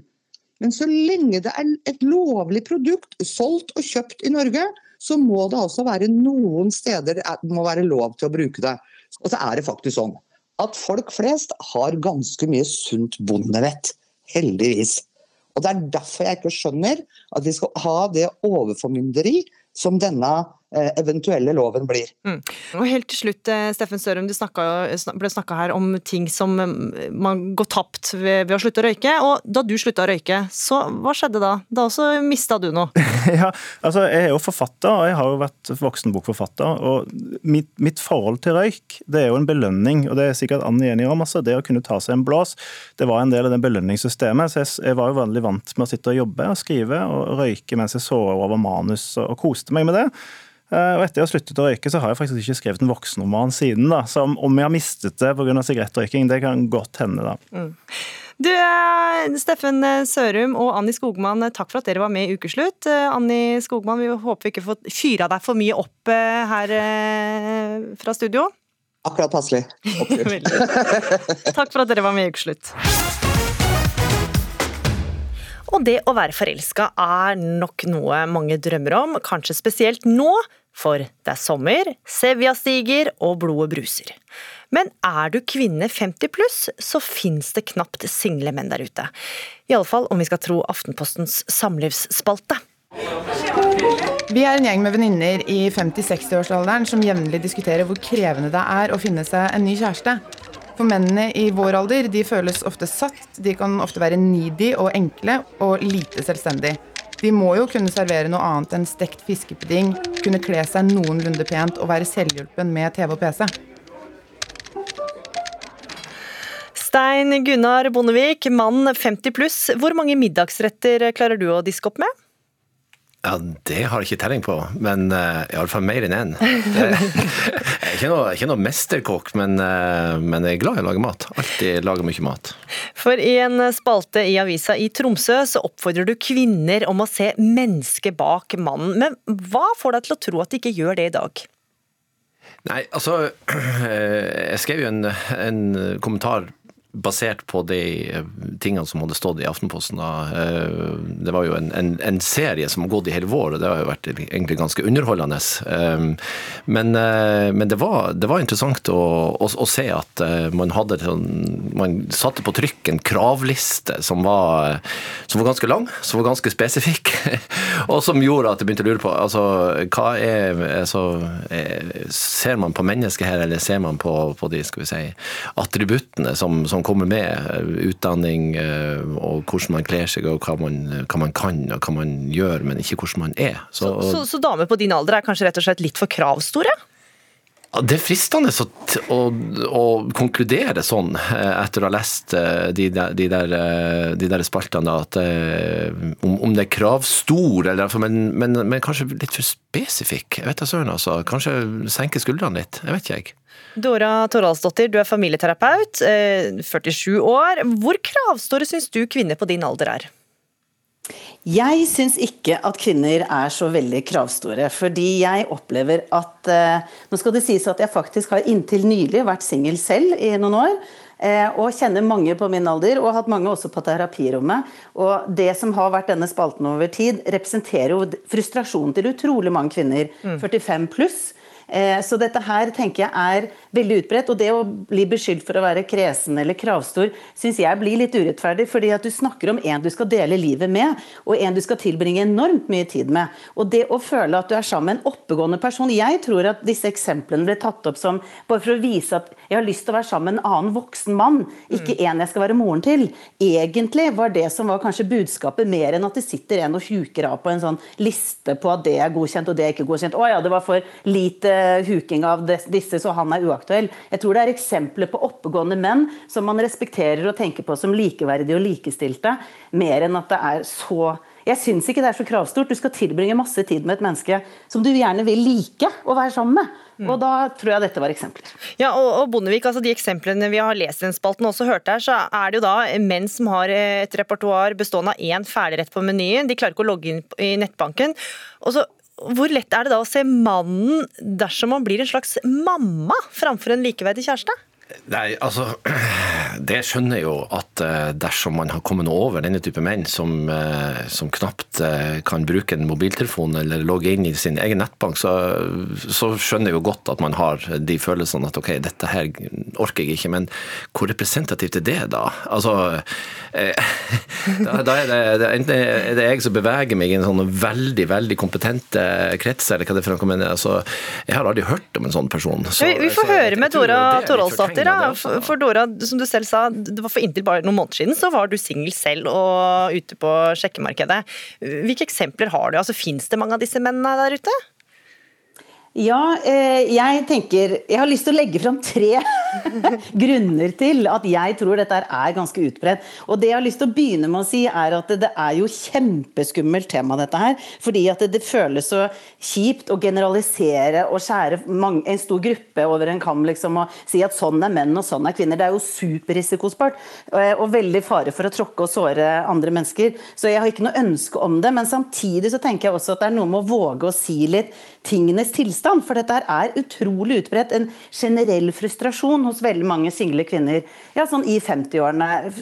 Men så lenge det er et lovlig produkt solgt og kjøpt i Norge, så må det altså være noen steder det må være lov til å bruke det. Og så er det faktisk sånn at folk flest har ganske mye sunt bondevett. Heldigvis. Og Det er derfor jeg ikke skjønner at vi skal ha det overformynderi som denne eventuelle loven blir. Mm. Og helt til slutt, eh, Steffen Sørum, det snakket, ble snakka her om ting som eh, man går tapt ved, ved å slutte å røyke. Og da du slutta å røyke, så hva skjedde da? Da også mista du noe. (laughs) ja, altså Jeg er jo forfatter, og jeg har jo vært voksenbokforfatter. og mitt, mitt forhold til røyk det er jo en belønning, og det er sikkert Anne enig om. altså Det å kunne ta seg en blås, det var en del av det belønningssystemet. så Jeg, jeg var jo vanlig vant med å sitte og jobbe og skrive og røyke mens jeg så over manus og, og koste meg med det. Eh, Og Etter jeg har sluttet å røyke, så har jeg faktisk ikke skrevet en voksenroman siden. da, Så om- jeg har mistet det pga. sigarettrøyking, det kan godt hende. da. Mm. Du, eh, Steffen Sørum og Anni Skogman, eh, takk for at dere var med i Ukeslutt. Eh, Anni Skogman, vi håper vi ikke får fyra deg for mye opp eh, her eh, fra studio. Akkurat passelig. (laughs) Takk for at dere var med i Ukeslutt. Og det å være forelska er nok noe mange drømmer om, kanskje spesielt nå, for det er sommer, sevja stiger og blodet bruser. Men er du kvinne 50 pluss, så fins det knapt single menn der ute. Iallfall om vi skal tro Aftenpostens samlivsspalte. Vi er en gjeng med venninner i 50-60-årsalderen som jevnlig diskuterer hvor krevende det er å finne seg en ny kjæreste. For mennene i vår alder de føles ofte satt, de kan ofte være needy og enkle og lite selvstendig. De må jo kunne servere noe annet enn stekt fiskepudding, kunne kle seg noenlunde pent og være selvhjulpen med TV og PC. Stein Gunnar Bondevik, mann 50 pluss. Hvor mange middagsretter klarer du å diske opp med? Ja, Det har jeg ikke telling på, men uh, iallfall mer enn én. (laughs) (laughs) Jeg er ikke noe, ikke noe mesterkokk, men, uh, men jeg er glad i å lage mat. Alltid lager mye mat. For i en spalte i avisa i Tromsø så oppfordrer du kvinner om å se mennesket bak mannen. Men hva får deg til å tro at de ikke gjør det i dag? Nei, altså (clears throat) eh, Jeg skrev jo en, en kommentar basert på de eh, tingene som hadde stått i Aftenposten. Da. Eh, Det var jo en, en, en serie som har gått i hele vår, og det har jo vært egentlig ganske underholdende. Eh, Men, men det, var, det var interessant å, å, å se at man hadde sånn, Man satte på trykk en kravliste som var, som var ganske lang, som var ganske spesifikk, (laughs) og som gjorde at jeg begynte å lure på altså, hva er altså, Ser man på mennesket her, eller ser man på, på de skal vi si, attributtene som, som kommer med? eh, Utdanning eh, og hvordan man kler seg, og hva man, hva man kan og hva man gjør, men ikke hvordan man er. Så, Så, så damer på din alder er kanskje rett og slett litt for kravstore? Det er fristende å, å, å, konkludere sånn eh, etter å ha lest eh, de der, de der, eh, de der spaltene, at om, om, det er kravstor, eller, men, men, men, kanskje litt for spesifikk. Jeg vet da søren, altså. Kanskje senke skuldrene litt. Jeg vet ikke, jeg. Dora Toralsdottir, du er familieterapeut, 47 år. Hvor kravstore syns du kvinner på din alder er? Jeg syns ikke at kvinner er så veldig kravstore. Fordi jeg opplever at eh, Nå skal det sies at jeg faktisk har inntil nylig vært singel selv i noen år. Eh, og kjenner mange på min alder, og har hatt mange også på terapirommet. Og det som har vært denne spalten over tid, representerer jo frustrasjonen til utrolig mange kvinner. Mm. 45 pluss Eh, så dette her tenker jeg er veldig utbredt. Og det å bli beskyldt for å være kresen eller kravstor syns jeg blir litt urettferdig. fordi at du snakker om en du skal dele livet med, og en du skal tilbringe enormt mye tid med. Og det å føle at du er sammen med en oppegående person Jeg tror at disse eksemplene ble tatt opp som bare for å vise at jeg har lyst til å være sammen med en annen voksen mann, ikke mm. en jeg skal være moren til. Egentlig var det som var kanskje budskapet, mer enn at det sitter en og huker av på en sånn liste på at det er godkjent og det er ikke godkjent. Å ja, det var for lite huking av disse, så han er uaktuell. Jeg tror det er eksempler på oppegående menn som man respekterer og tenker på som likeverdige og likestilte, mer enn at det er så jeg syns ikke det er så kravstort. Du skal tilbringe masse tid med et menneske som du gjerne vil like å være sammen med. Mm. Og da tror jeg dette var eksempler. Ja, og, og Bondevik, altså De eksemplene vi har lest i den spalten og også hørt her, så er det jo da menn som har et repertoar bestående av én ferdigrett på menyen. De klarer ikke å logge inn i nettbanken. Og så hvor lett er det da å se mannen dersom man blir en slags mamma framfor en likeverdig kjæreste? Nei, altså (clears throat) Det skjønner jeg jo at eh, dersom man har kommet over denne type menn som, eh, som knapt eh, kan bruke en mobiltelefon eller logge inn i sin egen nettbank, så, så, skjønner jeg jo godt at man har de følelsene at ok, dette her orker jeg ikke. Men hvor representativt er det, da? Altså (laughs) da, da er det, enten er det jeg som beveger meg i en sånn veldig, veldig kompetente krets, eller hva det er for noe, men altså, jeg har aldri hørt om en sånn person. Så, vi, vi får høre med Tora Toroldsdatter etter, da. For Dora, som du selv sa, det var for inntil bare noen måneder siden så var du singel selv og ute på sjekkemarkedet. Hvilke eksempler har du? Altså, Fins det mange av disse mennene der ute? Ja, eh, jeg tenker Jeg har lyst til å legge fram tre (laughs) grunner til at jeg tror dette er ganske utbredt. Og det jeg har lyst til å begynne med å si, er at det er jo kjempeskummelt tema, dette her. Fordi at det, føles så kjipt å generalisere og skjære en stor gruppe over en kam, liksom, og si at sånn er menn og sånn er kvinner. Det er jo superrisikospart. Eh, og veldig fare for å tråkke og såre andre mennesker. Så jeg har ikke noe ønske om det. Men samtidig så tenker jeg også at det er noe med å våge å si litt tingenes tilstand. For dette er utrolig utbredt. En generell frustrasjon hos veldig mange single kvinner. Ja, sånn i 50-årene,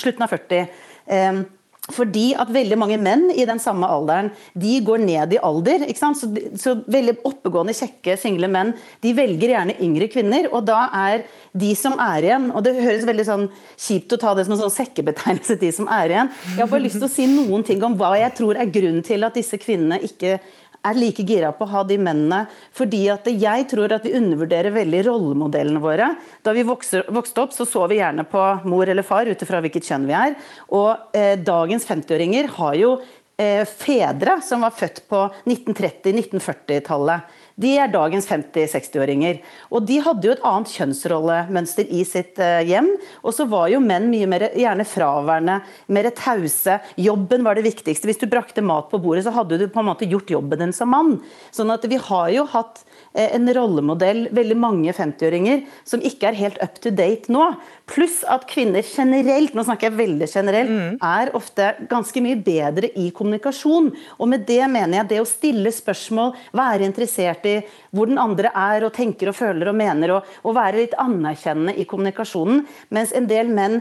slutten av 40. Um, fordi at veldig mange menn i den samme alderen de går ned i alder. ikke sant? Så, så, veldig oppegående, kjekke, single menn de velger gjerne yngre kvinner. Og da er de som er igjen Og det høres veldig sånn kjipt å ta det som en sånn sekkebetegnelse, de som er igjen. Jeg har bare lyst til å si noen ting om hva jeg tror er grunnen til at disse kvinnene ikke er like gira på å ha de mennene. Fordi at jeg tror at vi undervurderer veldig rollemodellene våre. Da vi vokste, vokste opp, så så vi gjerne på mor eller far ut ifra hvilket kjønn vi er. Og eh, dagens 50-åringer har jo eh, fedre som var født på 1930-1940-tallet. De er dagens 50-60-åringer. Og de hadde jo et annet kjønnsrollemønster i sitt uh, hjem. Og så var jo menn mye mer gjerne fraværende, mer tause. Jobben var det viktigste. Hvis du brakte mat på bordet, så hadde du på en måte gjort jobben din som mann. Sånn at vi har jo hatt Eh, en rollemodell, veldig mange 50-åringer, som ikke er helt up to date nå. Pluss at kvinner generelt, nå snakker jeg veldig generelt, mm. er ofte ganske mye bedre i kommunikasjon. Og med det mener jeg det å stille spørsmål, være interessert i hvor den andre er og tenker og føler og mener, og, og være litt anerkjennende i kommunikasjonen. Mens en del menn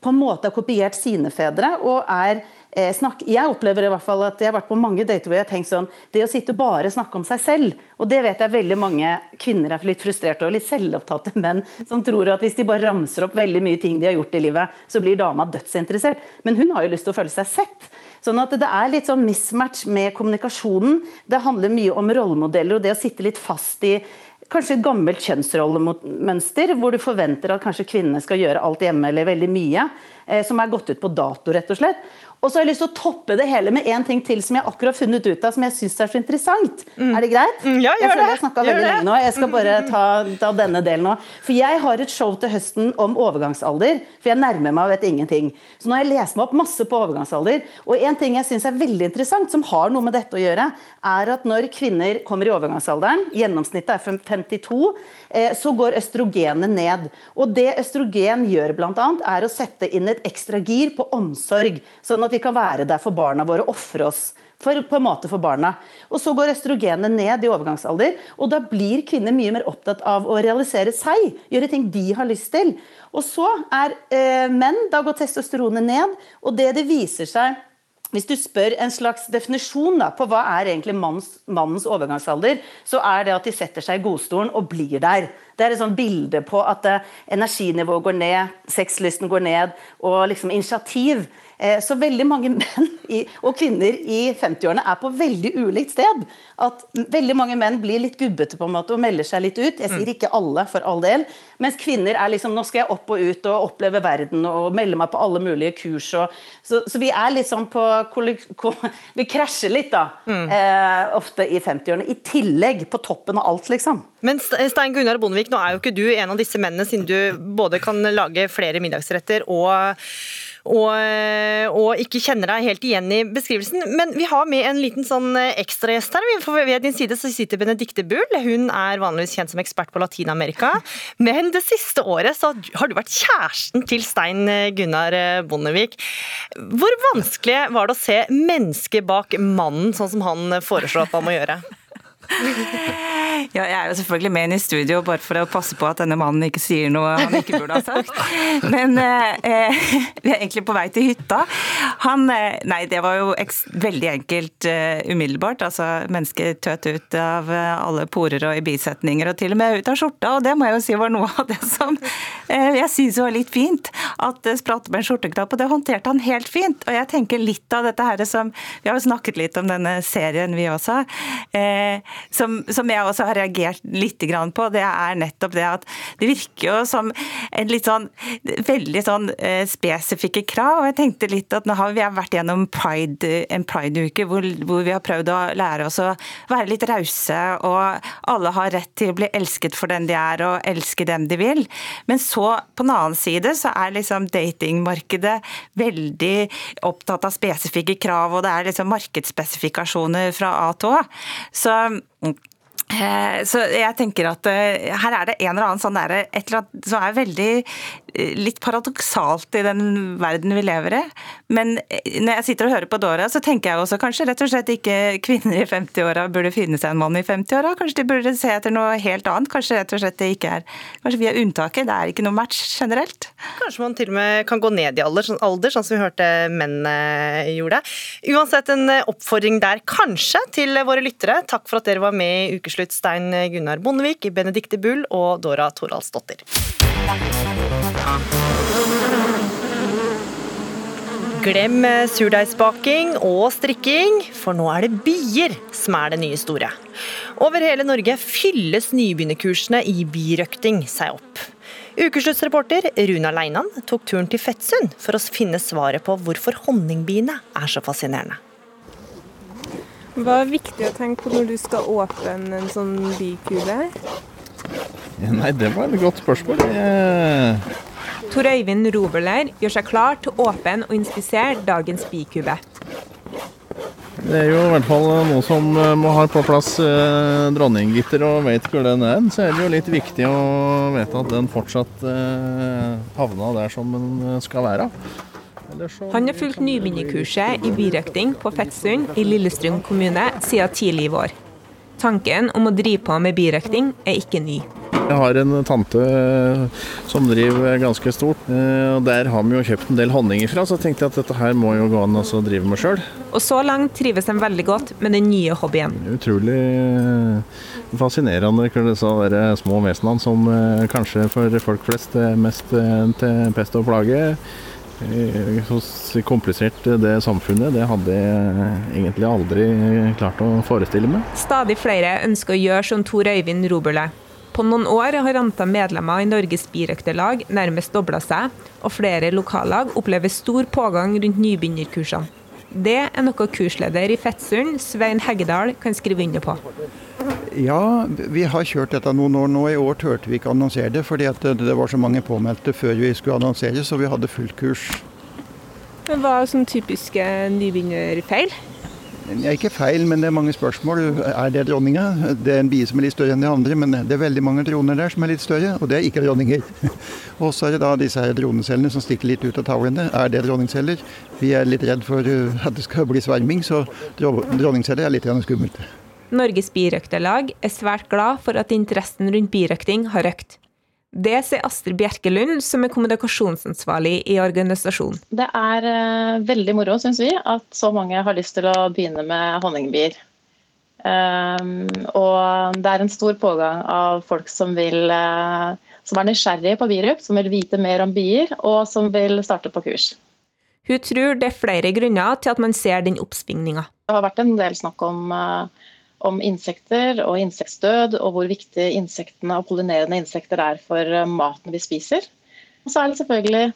på en måte har kopiert sine fedre og er eh, snakk, Jeg opplever i hvert fall at jeg har vært på mange dater hvor jeg har tenkt sånn Det å sitte og bare snakke om seg selv, og det vet jeg veldig mange kvinner er litt frustrerte og litt selvopptatte menn som tror at hvis de bare ramser opp veldig mye ting de har gjort i livet, så blir dama dødsinteressert. Men hun har jo lyst til å føle seg sett. Sånn at det er litt sånn mismatch med kommunikasjonen. Det handler mye om rollemodeller og det å sitte litt fast i kanskje et gammelt kjønnsrollemønster, hvor du forventer at kanskje kvinnene skal gjøre alt hjemme eller veldig mye, eh, som er gått ut på dato, rett og slett. Og så har jeg lyst til å toppe det hele med en ting til som jeg akkurat har funnet ut av, som jeg syns er så interessant. Mm. Er det greit? Mm, ja, gjør jeg føler jeg snakka veldig lenge nå. Jeg skal bare ta, ta, denne delen nå. For jeg har et show til høsten om overgangsalder, for jeg nærmer meg og vet ingenting. Så nå har jeg lest meg opp masse på overgangsalder. Og en ting jeg syns er veldig interessant, som har noe med dette å gjøre, er at når kvinner kommer i overgangsalderen, gjennomsnittet er 52, eh, så går østrogenet ned. Og det østrogen gjør bl.a., er å sette inn et ekstra gir på omsorg. sånn at at vi kan være der for barna våre, ofre oss for, på en måte for barna. Og Så går østrogenet ned i overgangsalder, og da blir kvinner mye mer opptatt av å realisere seg, gjøre ting de har lyst til. Og så er eh, menn, da går testosteronet ned, og det det viser seg hvis du spør en slags definisjon da, på hva er egentlig mannens, mannens, overgangsalder, så er det at de setter seg i godstolen og blir der. Det er et sånt bilde på at eh, energinivået går ned, sexlysten går ned, og liksom initiativ. Eh, så veldig mange (laughs) menn i, og kvinner i 50-årene er på veldig ulikt sted. At veldig mange menn blir litt gubbete på en måte og melder seg litt ut. Jeg sier mm. ikke alle, for all del. Mens kvinner er liksom nå skal jeg opp og ut og oppleve verden og melde meg på alle mulige kurs. Og, så, så, vi er sånn på (laughs) Vi krasjer litt, da. Mm. Eh, ofte i 50-årene. I tillegg, på toppen av alt, liksom. Men Stein Gunnar Bondevik, nå er jo ikke du en av disse mennene, siden du både kan lage flere middagsretter og og, og, ikke kjenner deg helt igjen i beskrivelsen. Men vi har med en liten sånn eh, ekstragjest her. Ved din side så sitter Benedicte Bull. Hun er vanligvis kjent som ekspert på Latin-Amerika. Men det siste året så har du vært kjæresten til Stein Gunnar Bondevik. Hvor vanskelig var det å se mennesket bak mannen, sånn som han foreslår at man må gjøre? (laughs) Ja, jeg er jo selvfølgelig med inn i studio bare for å passe på at denne mannen ikke sier noe han ikke burde ha sagt. (laughs) Men eh, (laughs) vi er egentlig på vei til hytta. Han eh, Nei, det var jo veldig enkelt uh, umiddelbart. Altså, mennesket tøt ut av alle porer og i bisetninger, og til og med ut av skjorta. Og det må jeg jo si var noe av det som eh, jeg syns var litt fint. At det spratt med en skjorteknapp, og det håndterte han helt fint. Og jeg tenker litt av dette her som Vi har jo snakket litt om denne serien, vi også. Eh, som, som, jeg også har reagert litt på, det er nettopp det at det virker jo som en litt sånn veldig sånn eh, spesifikke krav. og jeg tenkte litt at nå har Vi vært gjennom pride, en prideuke hvor, hvor vi har prøvd å lære oss å være litt rause, og alle har rett til å bli elsket for den de er, og elske dem de vil. Men så, på den annen side, så er liksom datingmarkedet veldig opptatt av spesifikke krav, og det er liksom markedsspesifikasjoner fra A til Å. Så så jeg tenker at eh, her er det en eller annen sånn der, et eller annet som er veldig eh, litt paradoksalt i den verden vi lever i. Men når jeg sitter og hører på Dora, så tenker jeg også kanskje rett og slett ikke kvinner i 50-åra burde finne seg en mann i 50-åra. Kanskje de burde se etter noe helt annet. Kanskje rett og slett det ikke er Kanskje vi er unntaket. Det er ikke noe match generelt. Kanskje man til og med kan gå ned i alder, sånn, alder sånn som vi hørte mennene gjorde. Uansett en oppfordring der, kanskje, til våre lyttere. Takk for at dere var med i Ukeslutt Stein Gunnar Bondevik, Benedikte Bull og Dora Toralsdottir. Glem surdeigsbaking og strikking, for nå er det bier som er det nye store. Over hele Norge fylles nybegynnerkursene i birøkting seg opp. Ukesluttsreporter Runa Leinan tok turen til Fettsund for å finne svaret på hvorfor honningbiene er så fascinerende. Hva er viktig å tenke på når du skal åpne en sånn bikube? Nei, det var et godt spørsmål. Jeg... Tor Øyvind Robeler gjør seg klar til åpen og inspisere dagens bikube. Det er jo i hvert fall noe som eh, må ha på plass eh, dronninggitter og vet hvor den er. Så er det jo litt viktig å vite at den fortsatt eh, havna der som den skal være. Han har fulgt nybegynnerkurset i birøkting på Fettsund i Lillestrøm kommune siden tidlig i vår. Tanken om å drive på med birøkting er ikke ny. Jeg har en tante som driver ganske stort. Eh, og Der har vi jo kjøpt en del honning ifra, så tenkte jeg at dette her må jo gå an å drive med sjøl. Og så langt trives de veldig godt med den nye hobbyen. Utrolig eh, fascinerende, disse små vesenene som eh, kanskje for folk flest er mest til pest og plage. Så komplisert det samfunnet, det hadde jeg egentlig aldri klart å forestille meg. Stadig flere ønsker å gjøre som Tor Øyvind Roberle. På noen år har antall medlemmer i Norges birøkterlag nærmest dobla seg, og flere lokallag opplever stor pågang rundt nybegynnerkursene. Det er noe kursleder i Fettsund, Svein Heggedal, kan skrive under på. Ja, vi har kjørt dette noen år nå. I år turte vi ikke annonsere det, fordi det var så mange påmeldte før vi skulle annonsere, så vi hadde fullt kurs. Men Hva er sånn typiske nybegynnerfeil? Det ikke feil, men det er mange spørsmål. Er det dronninga? Det er en bie som er litt større enn de andre, men det er veldig mange droner der som er litt større, og det er ikke dronninger. (laughs) Og så er det da disse her dronecellene som stikker litt ut av tavlene. Er det dronningceller? Vi er litt redd for uh, at det skal bli sverming, så dronningceller er litt skummelt. Norges birøkterlag er svært glad for at interessen rundt birøkting har økt. Det sier Astrid Bjerkelund, som er kommunikasjonsansvarlig i organisasjonen. Det er uh, veldig moro, syns vi, at så mange har lyst til å begynne med honningbier. Um, og det er en stor pågang av folk som, vil, uh, som er nysgjerrige på birup, som vil vite mer om bier, og som vil starte på kurs. Hun tror det er flere grunner til at man ser den oppsvingninga. Det har vært en del snakk om uh, om insekter og insektdød, og hvor viktig insektene og pollinerende insekter er for eh, maten vi spiser. Og så er det selvfølgelig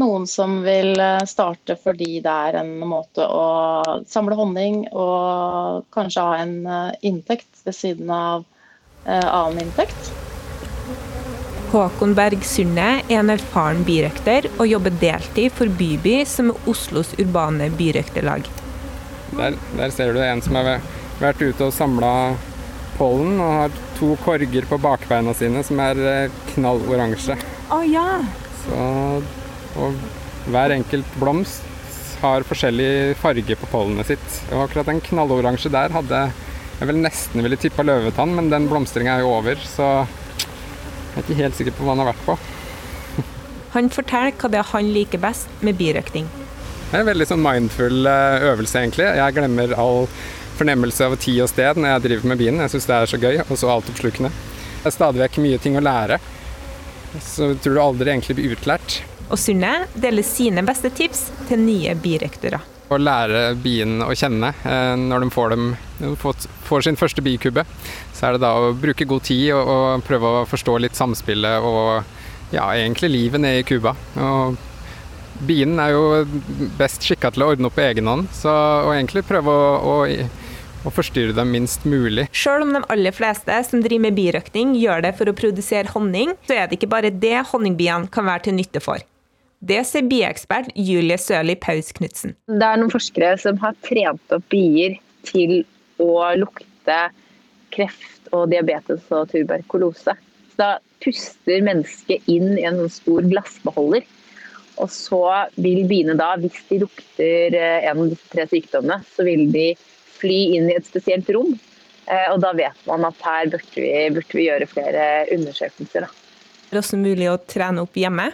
noen som vil eh, starte fordi det er en måte å samle honning og kanskje ha en eh, inntekt ved siden av annen inntekt. Håkon Berg Sunde er en erfaren birøkter og jobber deltid for Byby, som er Oslos urbane birøkterlag. Der, der ser du en som er ved vært ute og samla pollen og har to korger på bakbeina sine som er knalloransje. knall. Oh, ja. Så, og hver enkelt blomst har forskjellig farge på pollenet sitt. Og akkurat den knalloransje der hadde jeg vel nesten ville tippa løvetann, men den blomstringa er jo over, så jeg er ikke helt sikker på hva han har vært på. (laughs) Han forteller hva det er han liker best med birøkting. Det er en veldig sånn mindful eh, øvelse, egentlig. Jeg glemmer all fornemmelse av tid og sted når jeg driver med bilen. Jeg syns det er så gøy og så altoppslukende. Det er stadig vekk mye ting å lære. Så jeg tror du aldri egentlig blir utlært. Og Sunne deler sine beste tips til nye birøktere. Å lære bien å kjenne eh, når de får, dem, får sin første bikubbe, så er det da å bruke god tid og, og prøve å forstå litt samspillet og ja, egentlig livet nede i kuba. Og Bien er jo best skikka til å ordne opp på egen hånd, så å egentlig prøve å, å og forstyrre dem minst mulig. Selv om de aller fleste som driver med birøkting gjør det for å produsere honning, så er det ikke bare det honningbiene kan være til nytte for. Det sier biekspert Julie Sørli Paus Knutsen. Det er noen forskere som har trent opp bier til å lukte kreft og diabetes og tuberkulose. Så da puster mennesket inn i en sånn stor glassbeholder. Og så vil biene da, hvis de lukter eh, en av disse tre sykdommene, så vil de fly inn i et spesielt rom. Eh, og da vet man at her burde vi, burde vi gjøre flere undersøkelser. Da. Er det også mulig å trene opp hjemme?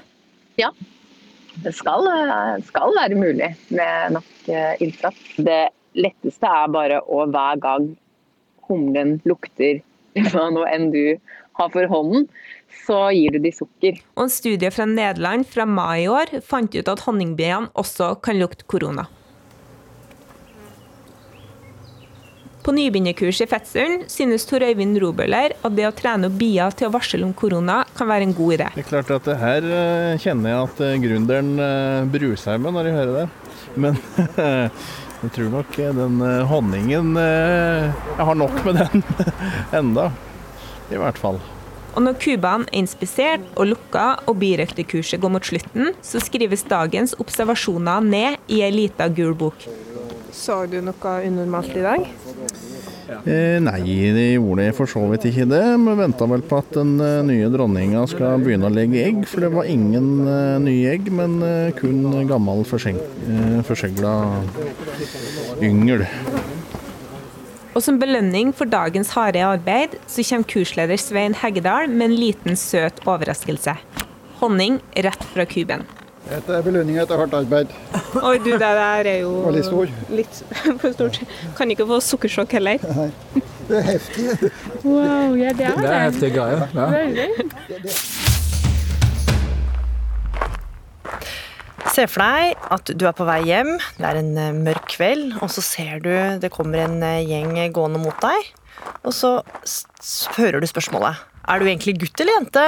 Ja, det skal, skal være mulig med nok eh, innsats. Det letteste er bare å hver gang humlen lukter (laughs) hva nå enn du har for hånden, så gir du de sukker. Og En studie fra Nederland fra mai i år fant ut at honningbiene også kan lukte korona. På nybegynnerkurs i Fettsund synes Tor Øyvind Robøller at det å trene opp bier til å varsle om korona kan være en god idé. Det er klart at det her eh, kjenner jeg at eh, gründeren eh, bruer seg med når jeg hører det. Men (laughs) jeg tror nok den honningen Jeg har nok med den (laughs) enda, i hvert fall. Og når kubene er inspisert og lukka og birøkterkurset går mot slutten, så skrives dagens observasjoner ned i ei lita gul bok. Så du noe unormalt i dag? Eh, nei, de gjorde for så vidt ikke det. Vi venta vel på at den eh, nye dronninga skal begynne å legge egg. For det var ingen eh, nye egg, men eh, kun gammel eh, forsegla yngel. Og som belønning for dagens harde arbeid, så kommer kursleder Svein Heggedal med en liten, søt overraskelse. Honning rett fra kuben. Dette er belønning etter hardt arbeid. (laughs) Oi, du, det der er jo litt stor. Litt (laughs) for stort. Kan ikke få sukkersjokk heller. (laughs) Nei. Det er heftig. Wow, ja, det er det. Det er heftige greier. Ja. Veldig. Se for deg at du er på vei hjem, det er en eh, mørk kveld, og så ser du det kommer en eh, gjeng gående mot deg. Og så hører du spørsmålet Er du egentlig gutt eller jente?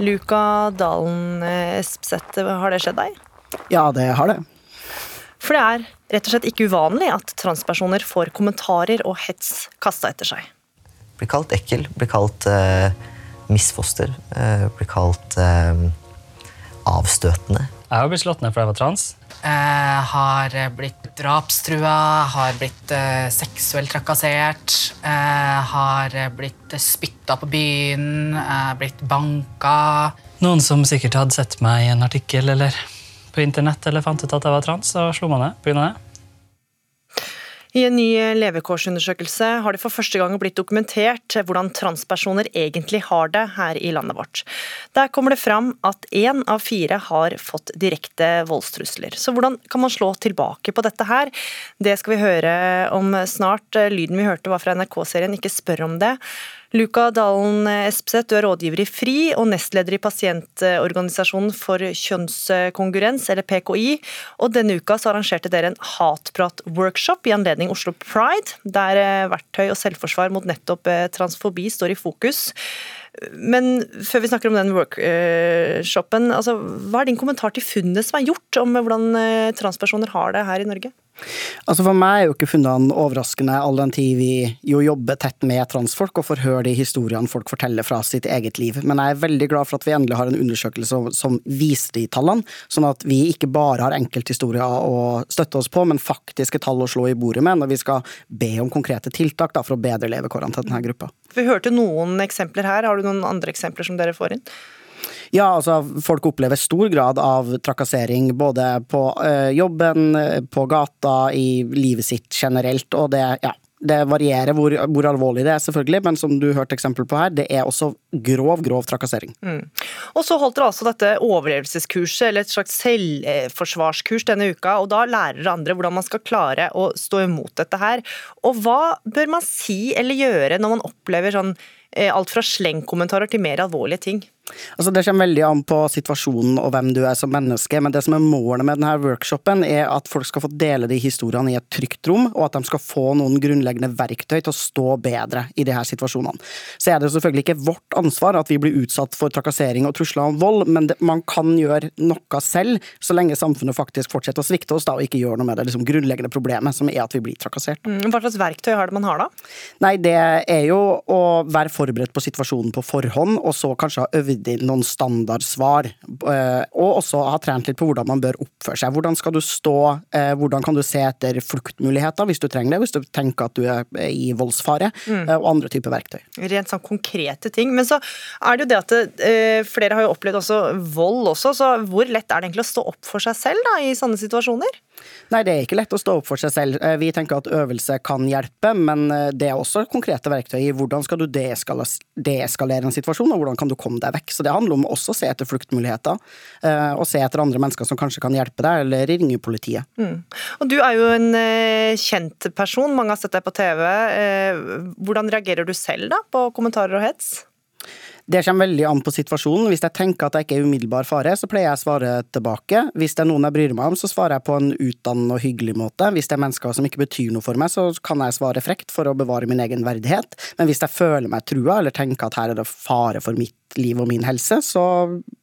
Luka Dalen Espseth, har det skjedd deg? Ja, det har det. For det er rett og slett ikke uvanlig at transpersoner får kommentarer og hets kasta etter seg. Blir kalt ekkel, blir kalt uh, misfoster, uh, blir kalt uh, avstøtende. Jeg har blitt slått ned fordi jeg var trans. Jeg har blitt drapstrua, har blitt seksuelt trakassert. har blitt spytta på byen, blitt banka. Noen som sikkert hadde sett meg i en artikkel eller på internett eller fant ut at jeg var trans, og slo meg ned pga. det. I en ny levekårsundersøkelse har det for første gang blitt dokumentert hvordan transpersoner egentlig har det her i landet vårt. Der kommer det fram at én av fire har fått direkte voldstrusler. Så hvordan kan man slå tilbake på dette her? Det skal vi høre om snart. Lyden vi hørte var fra NRK-serien Ikke spør om det. Luka Dalen Espeseth, du er rådgiver i FRI og nestleder i pasientorganisasjonen for kjønnskongruens, eller PKI. Og denne uka så arrangerte dere en hatprat-workshop i anledning Oslo Pride, der eh, verktøy og selvforsvar mot nettopp eh, transfobi står i fokus. Men før vi snakker om den workshopen, altså, hva er din kommentar til funnet som er gjort om hvordan eh, transpersoner har det her i Norge? Altså For meg er jo ikke funnene overraskende, all den tid vi jo jobber tett med transfolk og får høre de historiene folk forteller fra sitt eget liv. Men jeg er veldig glad for at vi endelig har en undersøkelse som, viser de tallene, sånn at vi ikke bare har enkelthistorier å støtte oss på, men faktiske tall å slå i bordet med når vi skal be om konkrete tiltak da, for å bedre levekårene til denne gruppa. Vi hørte noen eksempler her, har du noen andre eksempler som dere får inn? Ja, altså folk opplever stor grad av trakassering både på uh, jobben, på gata, i livet sitt generelt, og det, ja, det varierer hvor, hvor, alvorlig det er, selvfølgelig, men som du hørte eksempel på her, det er også grov, grov trakassering. Mm. Og så holdt dere altså dette overlevelseskurset, eller et slags selvforsvarskurs denne uka, og da lærer andre hvordan man skal klare å stå imot dette her. Og hva bør man si eller gjøre når man opplever sånn eh, alt fra slengkommentarer til mer alvorlige ting? Altså Det kommer veldig an på situasjonen og hvem du er som menneske, men det som er målet med denne workshopen, er at folk skal få dele de historiene i et trygt rom, og at de skal få noen grunnleggende verktøy til å stå bedre i de her situasjonene. Så er det selvfølgelig ikke vårt ansvar at vi blir utsatt for trakassering og trusler om vold, men man kan gjøre noe selv, så lenge samfunnet faktisk fortsetter å svikte oss da, og ikke gjør noe med det liksom, grunnleggende problemet, som er at vi blir trakassert. Mm, hva slags verktøy har det man har da? Nei, Det er jo å være forberedt på situasjonen på forhånd, og så kanskje ha øvd inn noen standardsvar. Eh, og også ha trent litt på hvordan man bør oppføre seg. Hvordan skal du stå, eh, hvordan kan du se etter fluktmuligheter hvis du trenger det, hvis du tenker at du er i voldsfare, mm. Eh, og andre typer verktøy. Rent sånn konkrete ting. Men så er det jo det at flere har jo opplevd også vold også, så hvor lett er det egentlig å stå opp for seg selv da, i sånne situasjoner? Nei, det er ikke lett å stå opp for seg selv. Vi tenker at øvelse kan hjelpe, men det er også konkrete verktøy i hvordan skal du deeskalere en situasjon, og hvordan kan du komme deg vekk. Så det handler om også å se etter fluktmuligheter, eh, og se etter andre mennesker som kanskje kan hjelpe deg, eller ringe politiet. Mm. Og Du er jo en eh, kjent person, mange har sett deg på TV. Eh, hvordan reagerer du selv da på kommentarer og hets? Det kommer veldig an på situasjonen. Hvis jeg tenker at jeg ikke er umiddelbar fare, så pleier jeg å svare tilbake. Hvis det er noen jeg bryr meg om, så svarer jeg på en utdannende og hyggelig måte. Hvis det er mennesker som ikke betyr noe for meg, så kan jeg svare frekt for å bevare min egen verdighet. Men hvis jeg føler meg trua, eller tenker at her er det fare for mitt liv og min helse, så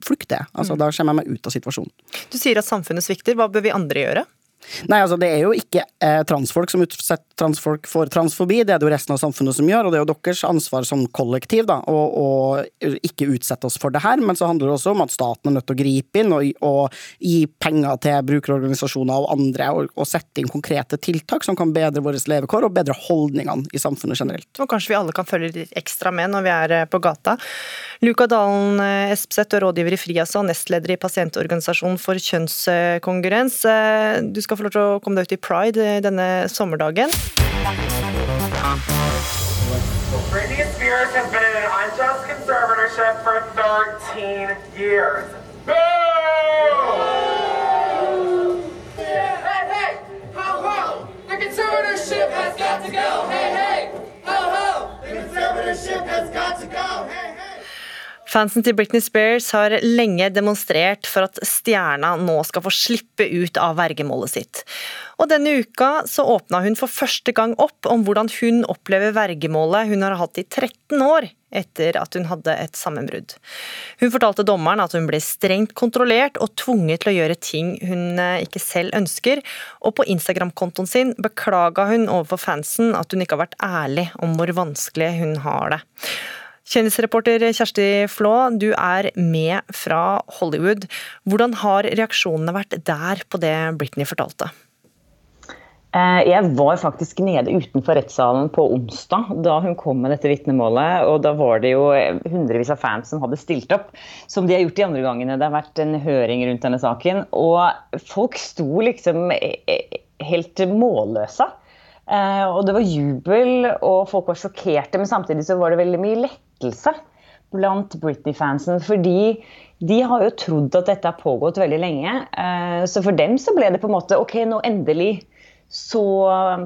flykter jeg. Altså, mm. Da kommer jeg meg ut av situasjonen. Du sier at samfunnet svikter. Hva bør vi andre gjøre? Nei, altså det er jo ikke eh, transfolk som utsetter transfolk for transfobi, det er det jo resten av samfunnet som gjør, og det er jo deres ansvar som kollektiv da, å, å ikke utsette oss for det her, men så handler det også om at staten er nødt til å gripe inn og, og gi penger til brukerorganisasjoner og andre, og, og, sette inn konkrete tiltak som kan bedre våre levekår og bedre holdningene i samfunnet generelt. Og kanskje vi alle kan følge litt ekstra med når vi er eh, på gata. Luka Dalen eh, Espseth, er rådgiver i FRIAS og nestleder i Pasientorganisasjonen for kjønnskongruens. Du skal få lov til å komme deg ut i pride denne sommerdagen. Britney Spears has been in an unjust conservatorship for 13 years. Boo! Hey, hey! Ho, ho! The conservatorship has got to go! Hey, hey! Ho, ho! The conservatorship has got to go! Hey, hey! Fansen til Britney Spears har lenge demonstrert for at stjerna nå skal få slippe ut av vergemålet sitt. Og denne uka så åpna hun for første gang opp om hvordan hun opplever vergemålet hun har hatt i 13 år etter at hun hadde et sammenbrudd. Hun fortalte dommeren at hun ble strengt kontrollert og tvunget til å gjøre ting hun eh, ikke selv ønsker, og på Instagram-kontoen sin beklaga hun overfor fansen at hun ikke har vært ærlig om hvor vanskelig hun har det. Kjendisreporter Kjersti Flå, du er med fra Hollywood. Hvordan har reaksjonene vært der på det Britney fortalte? Eh, jeg var faktisk nede utenfor rettssalen på onsdag da hun kom med dette vitnemålet. Og da var det jo hundrevis av fans som hadde stilt opp, som de har gjort de andre gangene. Det har vært en høring rundt denne saken. Og folk sto liksom helt målløse. Eh, og det var jubel, og folk var sjokkerte, men samtidig så var det veldig mye lettelse blant Britney-fansen. Fordi de har jo trodd at dette har pågått veldig lenge. Eh, så for dem så ble det på en måte OK, nå endelig så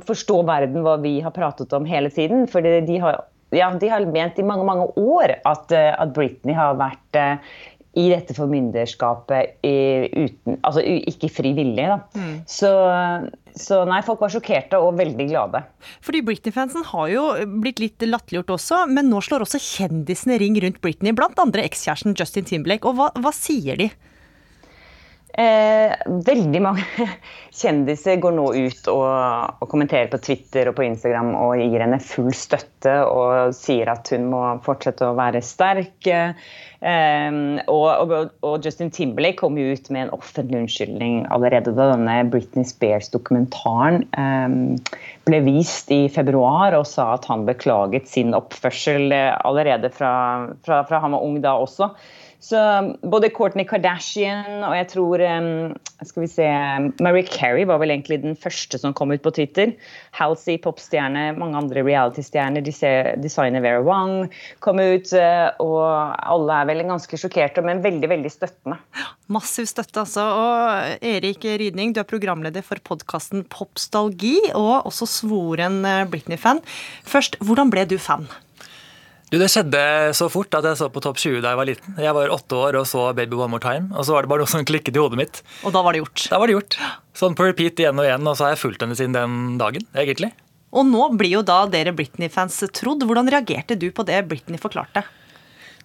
forstår verden hva vi har pratet om hele tiden. For de har, ja, de har ment i mange mange år at, eh, at Britney har vært i dette formynderskapet uten, altså ikke fri vilje. Da. Mm. Så, så, nei, folk var sjokkerte og veldig glade. Fordi Britney-fansen har jo blitt litt latterliggjort også, men nå slår også kjendisene ring rundt Britney, blant andre ekskjæresten Justin Timberlake. Og hva, hva sier de? Eh, veldig mange (laughs) kjendiser går nå ut og, og, kommenterer på Twitter og på Instagram og gir henne full støtte og sier at hun må fortsette å være sterk. Eh, og, og, Justin Timberlake kom jo ut med en offentlig unnskyldning allerede da denne Britney Spears-dokumentaren eh, ble vist i februar, og sa at han beklaget sin oppførsel allerede fra, fra, fra han var ung da også. Så både Courtney Kardashian og jeg tror um, skal vi se, Marie Carey var vel egentlig den første som kom ut på Twitter. Halsey, popstjerne, mange andre reality-stjerner, designer Vera Wang kom ut. Uh, og alle er vel ganske sjokkerte, men veldig, veldig støttende. Massiv støtte, altså. Og Erik Rydning, du er programleder for podkasten Popstalgi, og også svoren uh, Britney-fan. Først, hvordan ble du fan? Du, Det skjedde så fort at jeg så på Topp 20 da jeg var liten. Jeg var åtte år og så Baby One More Time. Og så var det bare noe som klikket i hodet mitt. Og da var det gjort? Da var det gjort. Sånn på repeat igjen og igjen, og så har jeg fulgt henne siden den dagen, egentlig. Og nå blir jo da dere Britney-fans trodd. Hvordan reagerte du på det Britney forklarte?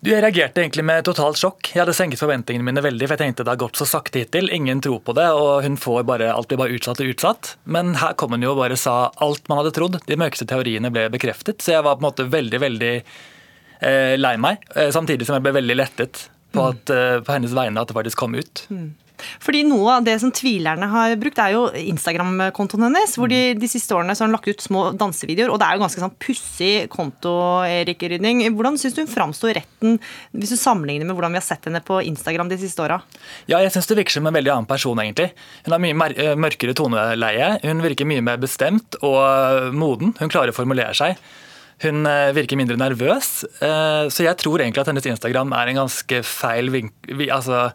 Du, Jeg reagerte egentlig med totalt sjokk. Jeg hadde senket forventningene mine veldig. for jeg tenkte Det har gått så sakte hittil, ingen tror på det, og hun får bare, alt blir bare utsatt og utsatt. Men her kom hun jo og bare sa alt man hadde trodd. De mørkeste teoriene ble bekreftet. Så jeg var på en måte veldig, veldig lei meg, eh, samtidig som jeg ble veldig lettet på, mm. at, eh, på hennes vegne at det faktisk kom ut. Mm. Fordi Noe av det som tvilerne har brukt, er jo Instagram-kontoen hennes. hvor de, de siste årene så har hun lagt ut små dansevideoer. og Det er jo ganske sånn pussig konto. Erik Rydning. Hvordan syns du hun framsto i retten, hvis du sammenligner med hvordan vi har sett henne på Instagram de siste åra? Ja, jeg syns det virker som en veldig annen person, egentlig. Hun har mye mørkere toneleie. Hun virker mye mer bestemt og moden. Hun klarer å formulere seg. Hun eh, virker mindre nervøs. Eh, så jeg tror egentlig at hennes Instagram er en ganske feil, altså,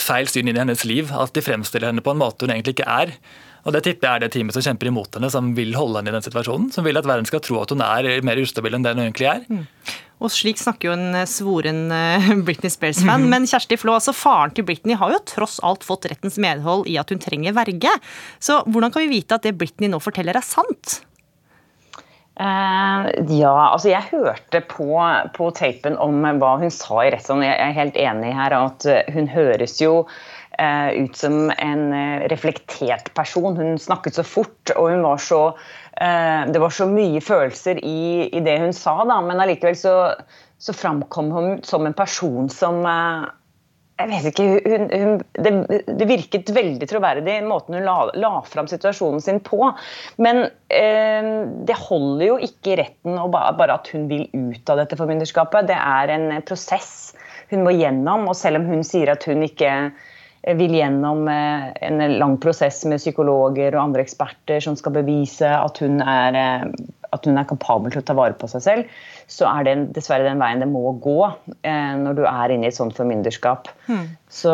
feil syn inn i hennes liv. At de fremstiller henne på en måte hun egentlig ikke er. Og Det tipper jeg er det teamet som kjemper imot henne, som vil holde henne i den situasjonen. Som vil at verden skal tro at hun er mer ustabil enn det hun egentlig er. Mm. Og slik snakker jo en eh, svoren (laughs) Britney Spears-fan. Mm. Men Kjersti Flå, altså faren til Britney har jo tross alt fått rettens medhold i at hun trenger verge. Så hvordan kan vi vite at det Britney nå forteller er sant? Uh, ja, altså jeg hørte på, på tapen om hva hun sa i rettssalen. Jeg er helt enig her at eh, hun høres jo uh, ut som en reflektert person. Hun snakket så fort, og hun var så Det var så mye følelser i, i det hun sa, da, men allikevel så, så framkom hun som en person som jeg vet ikke, hun, hun, det, det, virket veldig troverdig, måten hun la, la fram situasjonen sin på. Men eh, det holder jo ikke i retten bare, bare, at hun vil ut av dette formynderskapet. Det er en prosess hun må gjennom. Og selv om hun sier at hun ikke vil gjennom eh, en lang prosess med psykologer og andre eksperter som skal bevise at hun er, eh, at hun er kapabel til å ta vare på seg selv, så er det dessverre den veien det må gå eh, når du er inne i et sånt formynderskap. Mm. Så,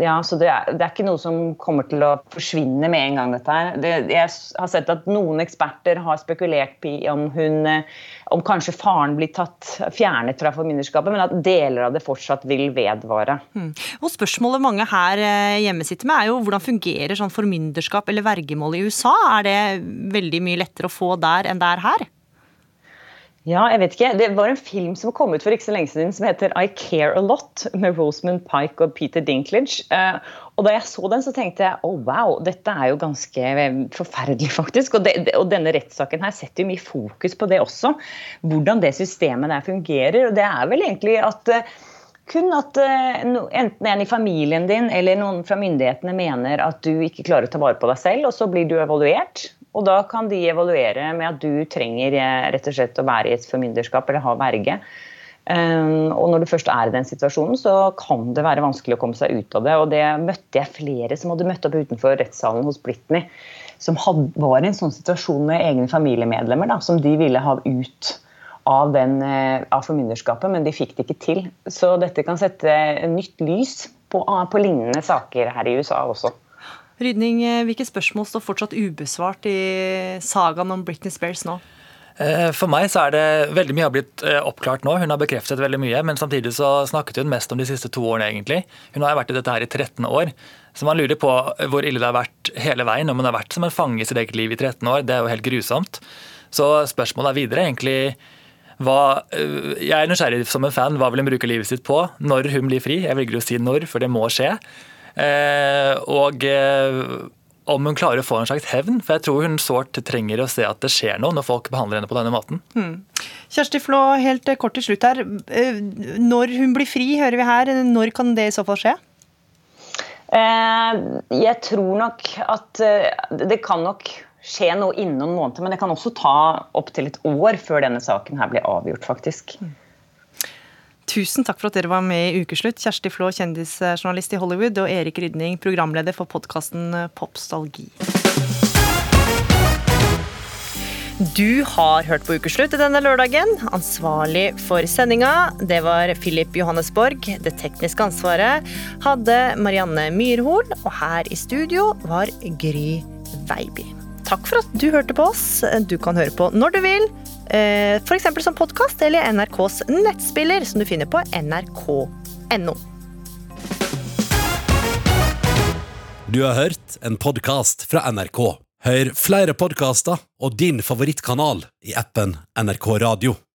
ja, så det, er, det, er, ikke noe som kommer til å forsvinne med en gang. dette her. Det, jeg har sett at noen eksperter har spekulert om, hun, eh, om kanskje faren blir tatt, fjernet fra formynderskapet, men at deler av det fortsatt vil vedvare. Mm. Og Spørsmålet mange her eh, hjemme sitter med er jo hvordan fungerer sånn formynderskap eller vergemål i USA? Er det veldig mye lettere å få der enn det er her? Ja, jeg vet ikke. Det var en film som kom ut for ikke så lenge siden som heter I Care A Lot, med Rosamund Pike og Peter Dinklage. Eh, og da jeg så den, så tenkte jeg oh, wow, dette er jo ganske forferdelig, faktisk. Og, det, og denne rettssaken her setter jo mye fokus på det også. Hvordan det systemet der fungerer. Og det er vel egentlig at eh, kun at enten en i familien din eller noen fra myndighetene mener at du ikke klarer å ta vare på deg selv, og så blir du evaluert. Og da kan de evaluere med at du trenger eh, rett og slett å være i et formynderskap eller ha verge. Um, og når du først er i den situasjonen, så kan det være vanskelig å komme seg ut av det. Og det møtte jeg flere som hadde møtt opp utenfor rettssalen hos Britney, som hadde, var i en sånn situasjon med egne familiemedlemmer da, som de ville ha ut av, den, eh, av formynderskapet, men de fikk det ikke til. Så dette kan sette nytt lys på, på lignende saker her i USA også. Rydning, eh, hvilke spørsmål står fortsatt ubesvart i sagaen om Britney Spears nå? Eh, for meg så er det veldig mye har blitt eh, oppklart nå. Hun har bekreftet veldig mye, men samtidig så snakket hun mest om de siste to årene, egentlig. Hun har vært i dette her i 13 år. Så man lurer på hvor ille det har vært hele veien. Om hun har vært som en fange i sitt eget liv i 13 år. Det er jo helt grusomt. Så spørsmålet er videre egentlig hva, Jeg er nysgjerrig som en fan. Hva vil hun bruke livet sitt på når hun blir fri? Jeg velger å si når, for det må skje. Eh, og eh, om hun klarer å få en slags hevn. For jeg tror hun sårt trenger å se at det skjer noe når folk behandler henne på denne måten. Mm. Kjersti Flå, helt kort til slutt her. Eh, når hun blir fri, hører vi her. Når kan det i så fall skje? Jeg tror nok at det kan nok skje noe innen noen måneder. Men det kan også ta opptil et år før denne saken her blir avgjort, faktisk. Mm. Tusen takk for at dere var med i Ukeslutt. Kjersti Flå, kjendisjournalist i Hollywood, og Erik Rydning, programleder for podkasten Popstalgi. Du har hørt på Ukeslutt denne lørdagen. Ansvarlig for sendinga, det var Philip Johannesborg. Det tekniske ansvaret hadde Marianne Myrhol, og her i studio var Gry Veiby. Takk for at du hørte på oss. Du kan høre på når du vil F.eks. som podkast eller NRKs nettspiller, som du finner på nrk.no. Du har hørt en podkast fra NRK. Hør flere podkaster og din favorittkanal i appen NRK Radio.